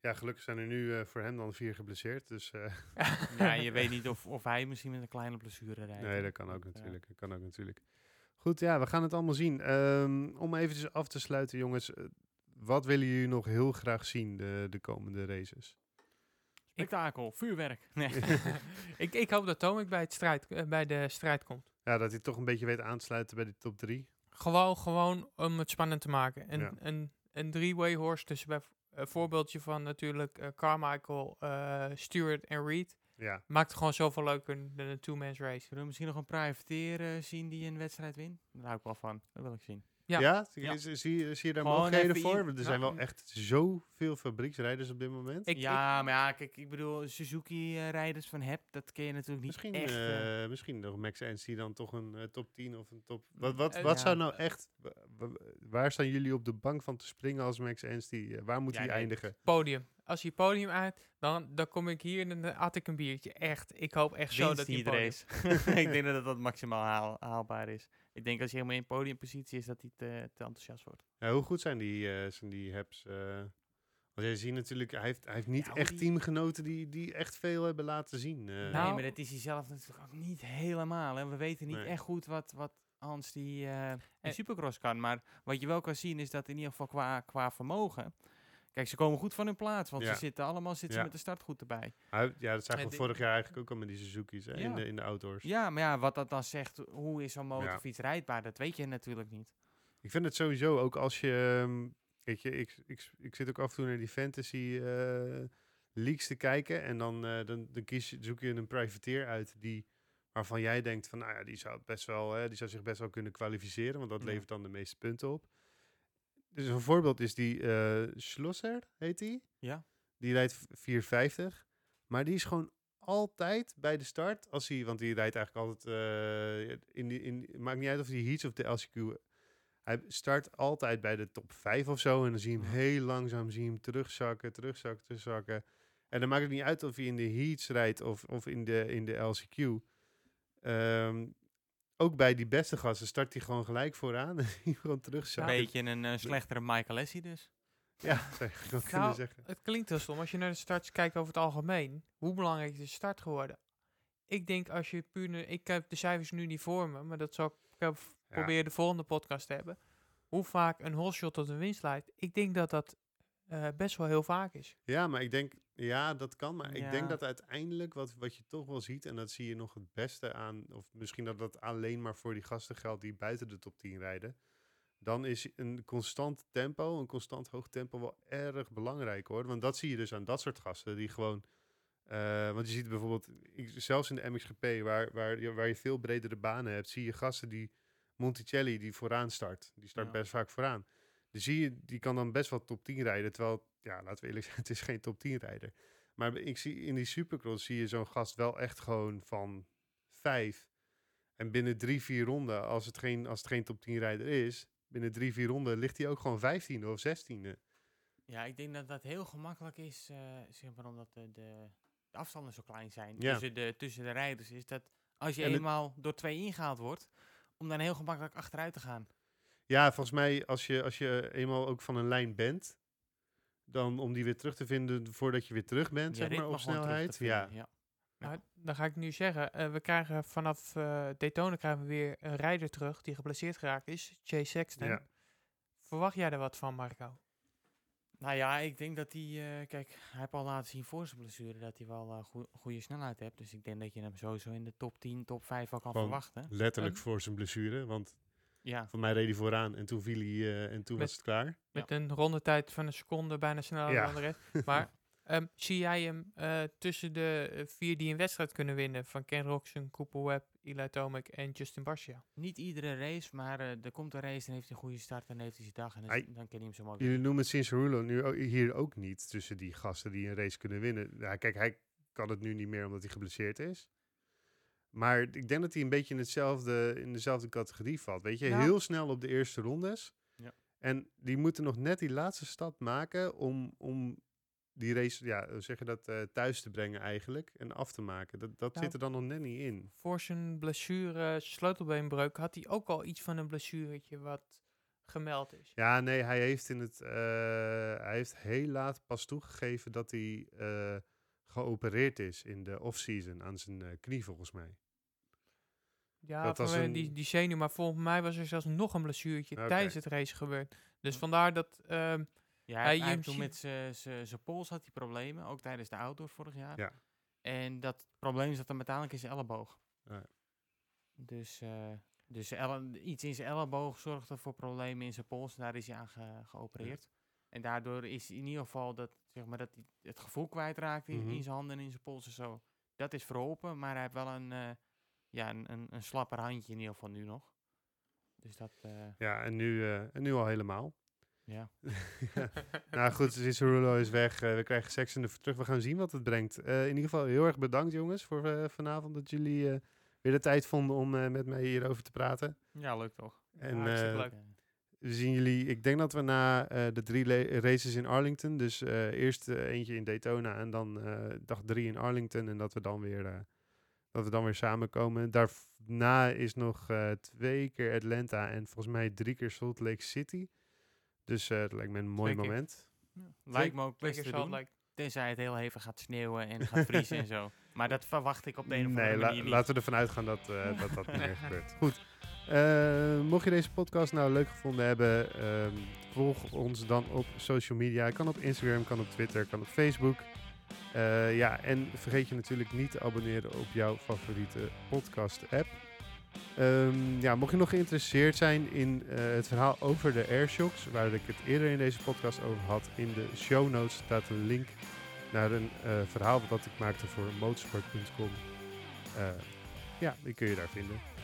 Ja, gelukkig zijn er nu eh, voor hem dan vier geblesseerd, dus... eh, ja, je weet niet of, of hij misschien met een kleine blessure rijdt. nee, dat kan ook eh, natuurlijk, dat kan ook natuurlijk. Goed, ja, we gaan het allemaal zien. Ehm, om eventjes af te sluiten, jongens. wat willen jullie nog heel graag zien de, de komende races? Spektakel, vuurwerk. Nee. ik, ik hoop dat Tomek bij, het strijd, bij de strijd komt. Ja, dat hij toch een beetje weet aansluiten bij de top drie. Gewoon, gewoon om het spannend te maken. Een, Ja. een, een three-way horse tussen bij een voorbeeldje van natuurlijk eh, Carmichael, eh, Stewart en Reed. Ja, Maakt het gewoon zoveel leuker dan een two-man's race. Zullen we misschien nog een privateer eh, zien die een wedstrijd wint? Daar hou ik wel van. Dat wil ik zien. Ja. ja? Zie, Ja. Zie, zie, zie je daar Gewoon mogelijkheden voor? Want er zijn wel echt zoveel fabrieksrijders op dit moment. Ik, ja, maar ja, kijk, ik bedoel, Suzuki-rijders van Heb, dat ken je natuurlijk niet Misschien, echt. eh. eh, misschien nog Max NC dan toch een eh, top 10 of een top... Wat, wat, wat ja. zou nou echt... wa- wa- Waar staan jullie op de bank van te springen als Max NC? Eh, waar moet hij nee, eindigen? podium. Als je podium uit, dan, dan kom ik hier en dan at ik een biertje. Echt. Ik hoop echt zo dat hij is. ik denk dat dat maximaal haal- haalbaar is. Ik denk als je helemaal in podiumpositie is, dat hij te, te enthousiast wordt. Ja, hoe goed zijn die, eh zijn die Hebs? eh? want jij ziet natuurlijk, hij heeft, hij heeft niet Ja, echt die- teamgenoten die, die echt veel hebben laten zien. eh. nee, Nou- maar dat is hij zelf natuurlijk ook niet helemaal. En we weten niet Nee. echt goed wat, wat Hans die, eh die En- supercross kan. Maar wat je wel kan zien is dat in ieder geval qua, qua vermogen... Kijk, ze komen goed van hun plaats, want Ja. ze zitten allemaal zitten Ja. met de start goed erbij. Ja, dat zagen En we vorig jaar eigenlijk ook al met die Suzuki's hè, in, de, in de outdoors. Ja, maar ja, wat dat dan zegt, hoe is zo'n motorfiets rijdbaar, dat weet je natuurlijk niet. Ik vind het sowieso ook als je. ehm, Weet je, ik, ik, ik zit ook af en toe naar die fantasy eh, leaks te kijken. En dan, eh, dan, dan kies je, zoek je een privateer uit die, waarvan jij denkt van, nou ja, die zou, best wel, hè, die zou zich best wel kunnen kwalificeren. Want dat Ja. levert dan de meeste punten op. Dus een voorbeeld is die eh Schlosser, heet die? Ja. Die rijdt v- 450. Maar die is gewoon altijd bij de start, als hij, want die rijdt eigenlijk altijd eh, in die, in, maakt niet uit of hij heats of de LCQ. Hij start altijd bij de top 5 of zo. En dan zie je hem heel langzaam zie je hem terugzakken, terugzakken, terugzakken. En dan maakt het niet uit of hij in de heats rijdt of, of in, de, in de LCQ. Ehm, ook bij die beste gasten start hij gewoon gelijk vooraan. en hij gewoon Een terugzakken. beetje een eh, slechtere Michael Lessie dus. Ja, zou kunnen Nou, zeggen. Het klinkt heel stom. Als je naar de starts kijkt over het algemeen, hoe belangrijk is de start geworden? Ik denk als je puur... nu- Ik heb de cijfers nu niet voor me, maar dat zal ik, ik heb Ja. proberen de volgende podcast te hebben. Hoe vaak een holshot tot een winst leidt. Ik denk dat dat eh, best wel heel vaak is. Ja, maar ik denk, ja, dat kan. Maar ik denk dat uiteindelijk wat, wat je toch wel ziet, en dat zie je nog het beste aan, of misschien dat dat alleen maar voor die gasten geldt die buiten de top 10 rijden. Dan is een constant tempo, een constant hoog tempo wel erg belangrijk hoor. Want dat zie je dus aan dat soort gasten die gewoon. eh, want je ziet bijvoorbeeld, ik, zelfs in de MXGP, waar, waar, je, waar je veel bredere banen hebt, zie je gasten die Monticelli die vooraan start. Die start Ja. best vaak vooraan. Dus zie je, die kan dan best wel top 10 rijden. Terwijl, ja, laten we eerlijk zijn, het is geen top 10 rijder. Maar ik zie in die supercross zie je zo'n gast wel echt gewoon van 5. En binnen drie, vier ronden, als het geen, als het geen top 10 rijder is, binnen drie, vier ronden ligt hij ook gewoon 15e of 16e. Ja, ik denk dat dat heel gemakkelijk is, zeg maar omdat de, de, de afstanden zo klein zijn Ja. tussen, de, tussen de rijders. Is dat als je En het- eenmaal door twee ingehaald wordt, om dan heel gemakkelijk achteruit te gaan. Ja, volgens mij als je, als je eenmaal ook van een lijn bent, dan om die weer terug te vinden voordat je weer terug bent, Je zeg maar, op snelheid. vinden, Ja, ja. Nou, dan ga ik nu zeggen, eh, we krijgen vanaf eh Daytona krijgen we weer een rijder terug die geblesseerd geraakt is, Chase Sexton. Ja. Verwacht jij er wat van, Marco? Nou ja, ik denk dat hij, eh, kijk, hij heeft al laten zien voor zijn blessure dat hij wel eh goede snelheid heeft. Dus ik denk dat je hem sowieso in de top 10, top 5 al kan Gewoon verwachten. letterlijk En- voor zijn blessure, want Ja, voor mij reed hij vooraan en toen viel hij eh, en toen Met- was het klaar. Met een rondetijd van een seconde bijna sneller Ja. dan de rest. Maar ehm, zie jij hem eh, tussen de eh, vier die een wedstrijd kunnen winnen van Ken Roxon, Cooper Webb, Eli Tomac en Justin Barcia? niet iedere race, maar eh, er komt een race en heeft hij een goede start en heeft hij zijn dag en dan, dan kan hij hem zo mooi Jullie noemen Cincerulo nu o- hier ook niet tussen die gasten die een race kunnen winnen. Ja, kijk, hij kan het nu niet meer omdat hij geblesseerd is. Maar ik denk dat hij een beetje in, hetzelfde, in dezelfde categorie valt. Weet je, heel snel op de eerste rondes. Ja. En die moeten nog net die laatste stap maken om, om die race, ja, hoe zeg je dat, eh, thuis te brengen eigenlijk. En af te maken. Dat, dat zit er dan nog net niet in. Voor zijn blessure, sleutelbeenbreuk, had hij ook al iets van een blessuretje wat gemeld is. Ja, nee, hij heeft, in het, eh, hij heeft heel laat pas toegegeven dat hij eh, geopereerd is in de off-season aan zijn eh, knie, volgens mij. Ja, Dat was vanwege een- die, die zenuw, maar volgens mij was er zelfs nog een blessuretje Oké. tijdens het race gebeurd. Dus vandaar dat, ehm, Ja, Hij hij, toen met zijn pols had hij problemen, ook tijdens de outdoor vorig jaar. Ja. En dat probleem zat hem uiteindelijk in zijn elleboog. Ja. Dus, eh, dus iets in zijn elleboog zorgde voor problemen in zijn pols. En daar is hij aan ge- geopereerd. En daardoor is in ieder geval dat, zeg maar, dat hij het gevoel kwijtraakt in, Mhm. in zijn handen en in zijn pols en zo. Dat is verholpen, maar hij heeft wel een, eh, ja, een, een, een slapper handje in ieder geval nu nog. Dus dat, eh, Ja, en nu, eh, en nu al helemaal. ja. Ja. nou goed, Cicerulo is weg. we krijgen Sexton er terug. We gaan zien wat het brengt. Eh, in ieder geval heel erg bedankt jongens voor vanavond dat jullie eh, weer de tijd vonden om eh, met mij hierover te praten. Ja, leuk toch? En Ja, eh, leuk. We zien jullie, ik denk dat we na eh, de drie races in Arlington, dus eh, eerst eh, eentje in Daytona en dan eh, dag drie in Arlington en dat we dan weer, eh, dat we dan weer samenkomen. Daarna is nog eh, twee keer Atlanta en volgens mij drie keer Salt Lake City. Dus eh het lijkt me een mooi moment. Lijkt me ook best te doen. Tenzij het heel hevig gaat sneeuwen en gaat vriezen en zo. Maar dat verwacht ik op de een of andere Nee, la- manier niet. laten we ervan uitgaan dat eh, dat, dat niet meer gebeurt. Goed. Eh, mocht je deze podcast nou leuk gevonden hebben, ehm, volg ons dan op social media. Kan op Instagram, kan op Twitter, kan op Facebook. Eh, ja, en vergeet je natuurlijk niet te abonneren op jouw favoriete podcast-app. Ehm, ja, mocht je nog geïnteresseerd zijn in eh, het verhaal over de airshocks, waar ik het eerder in deze podcast over had, in de show notes staat een link naar een verhaal dat ik maakte voor motorsport.com. Ja, die kun je daar vinden.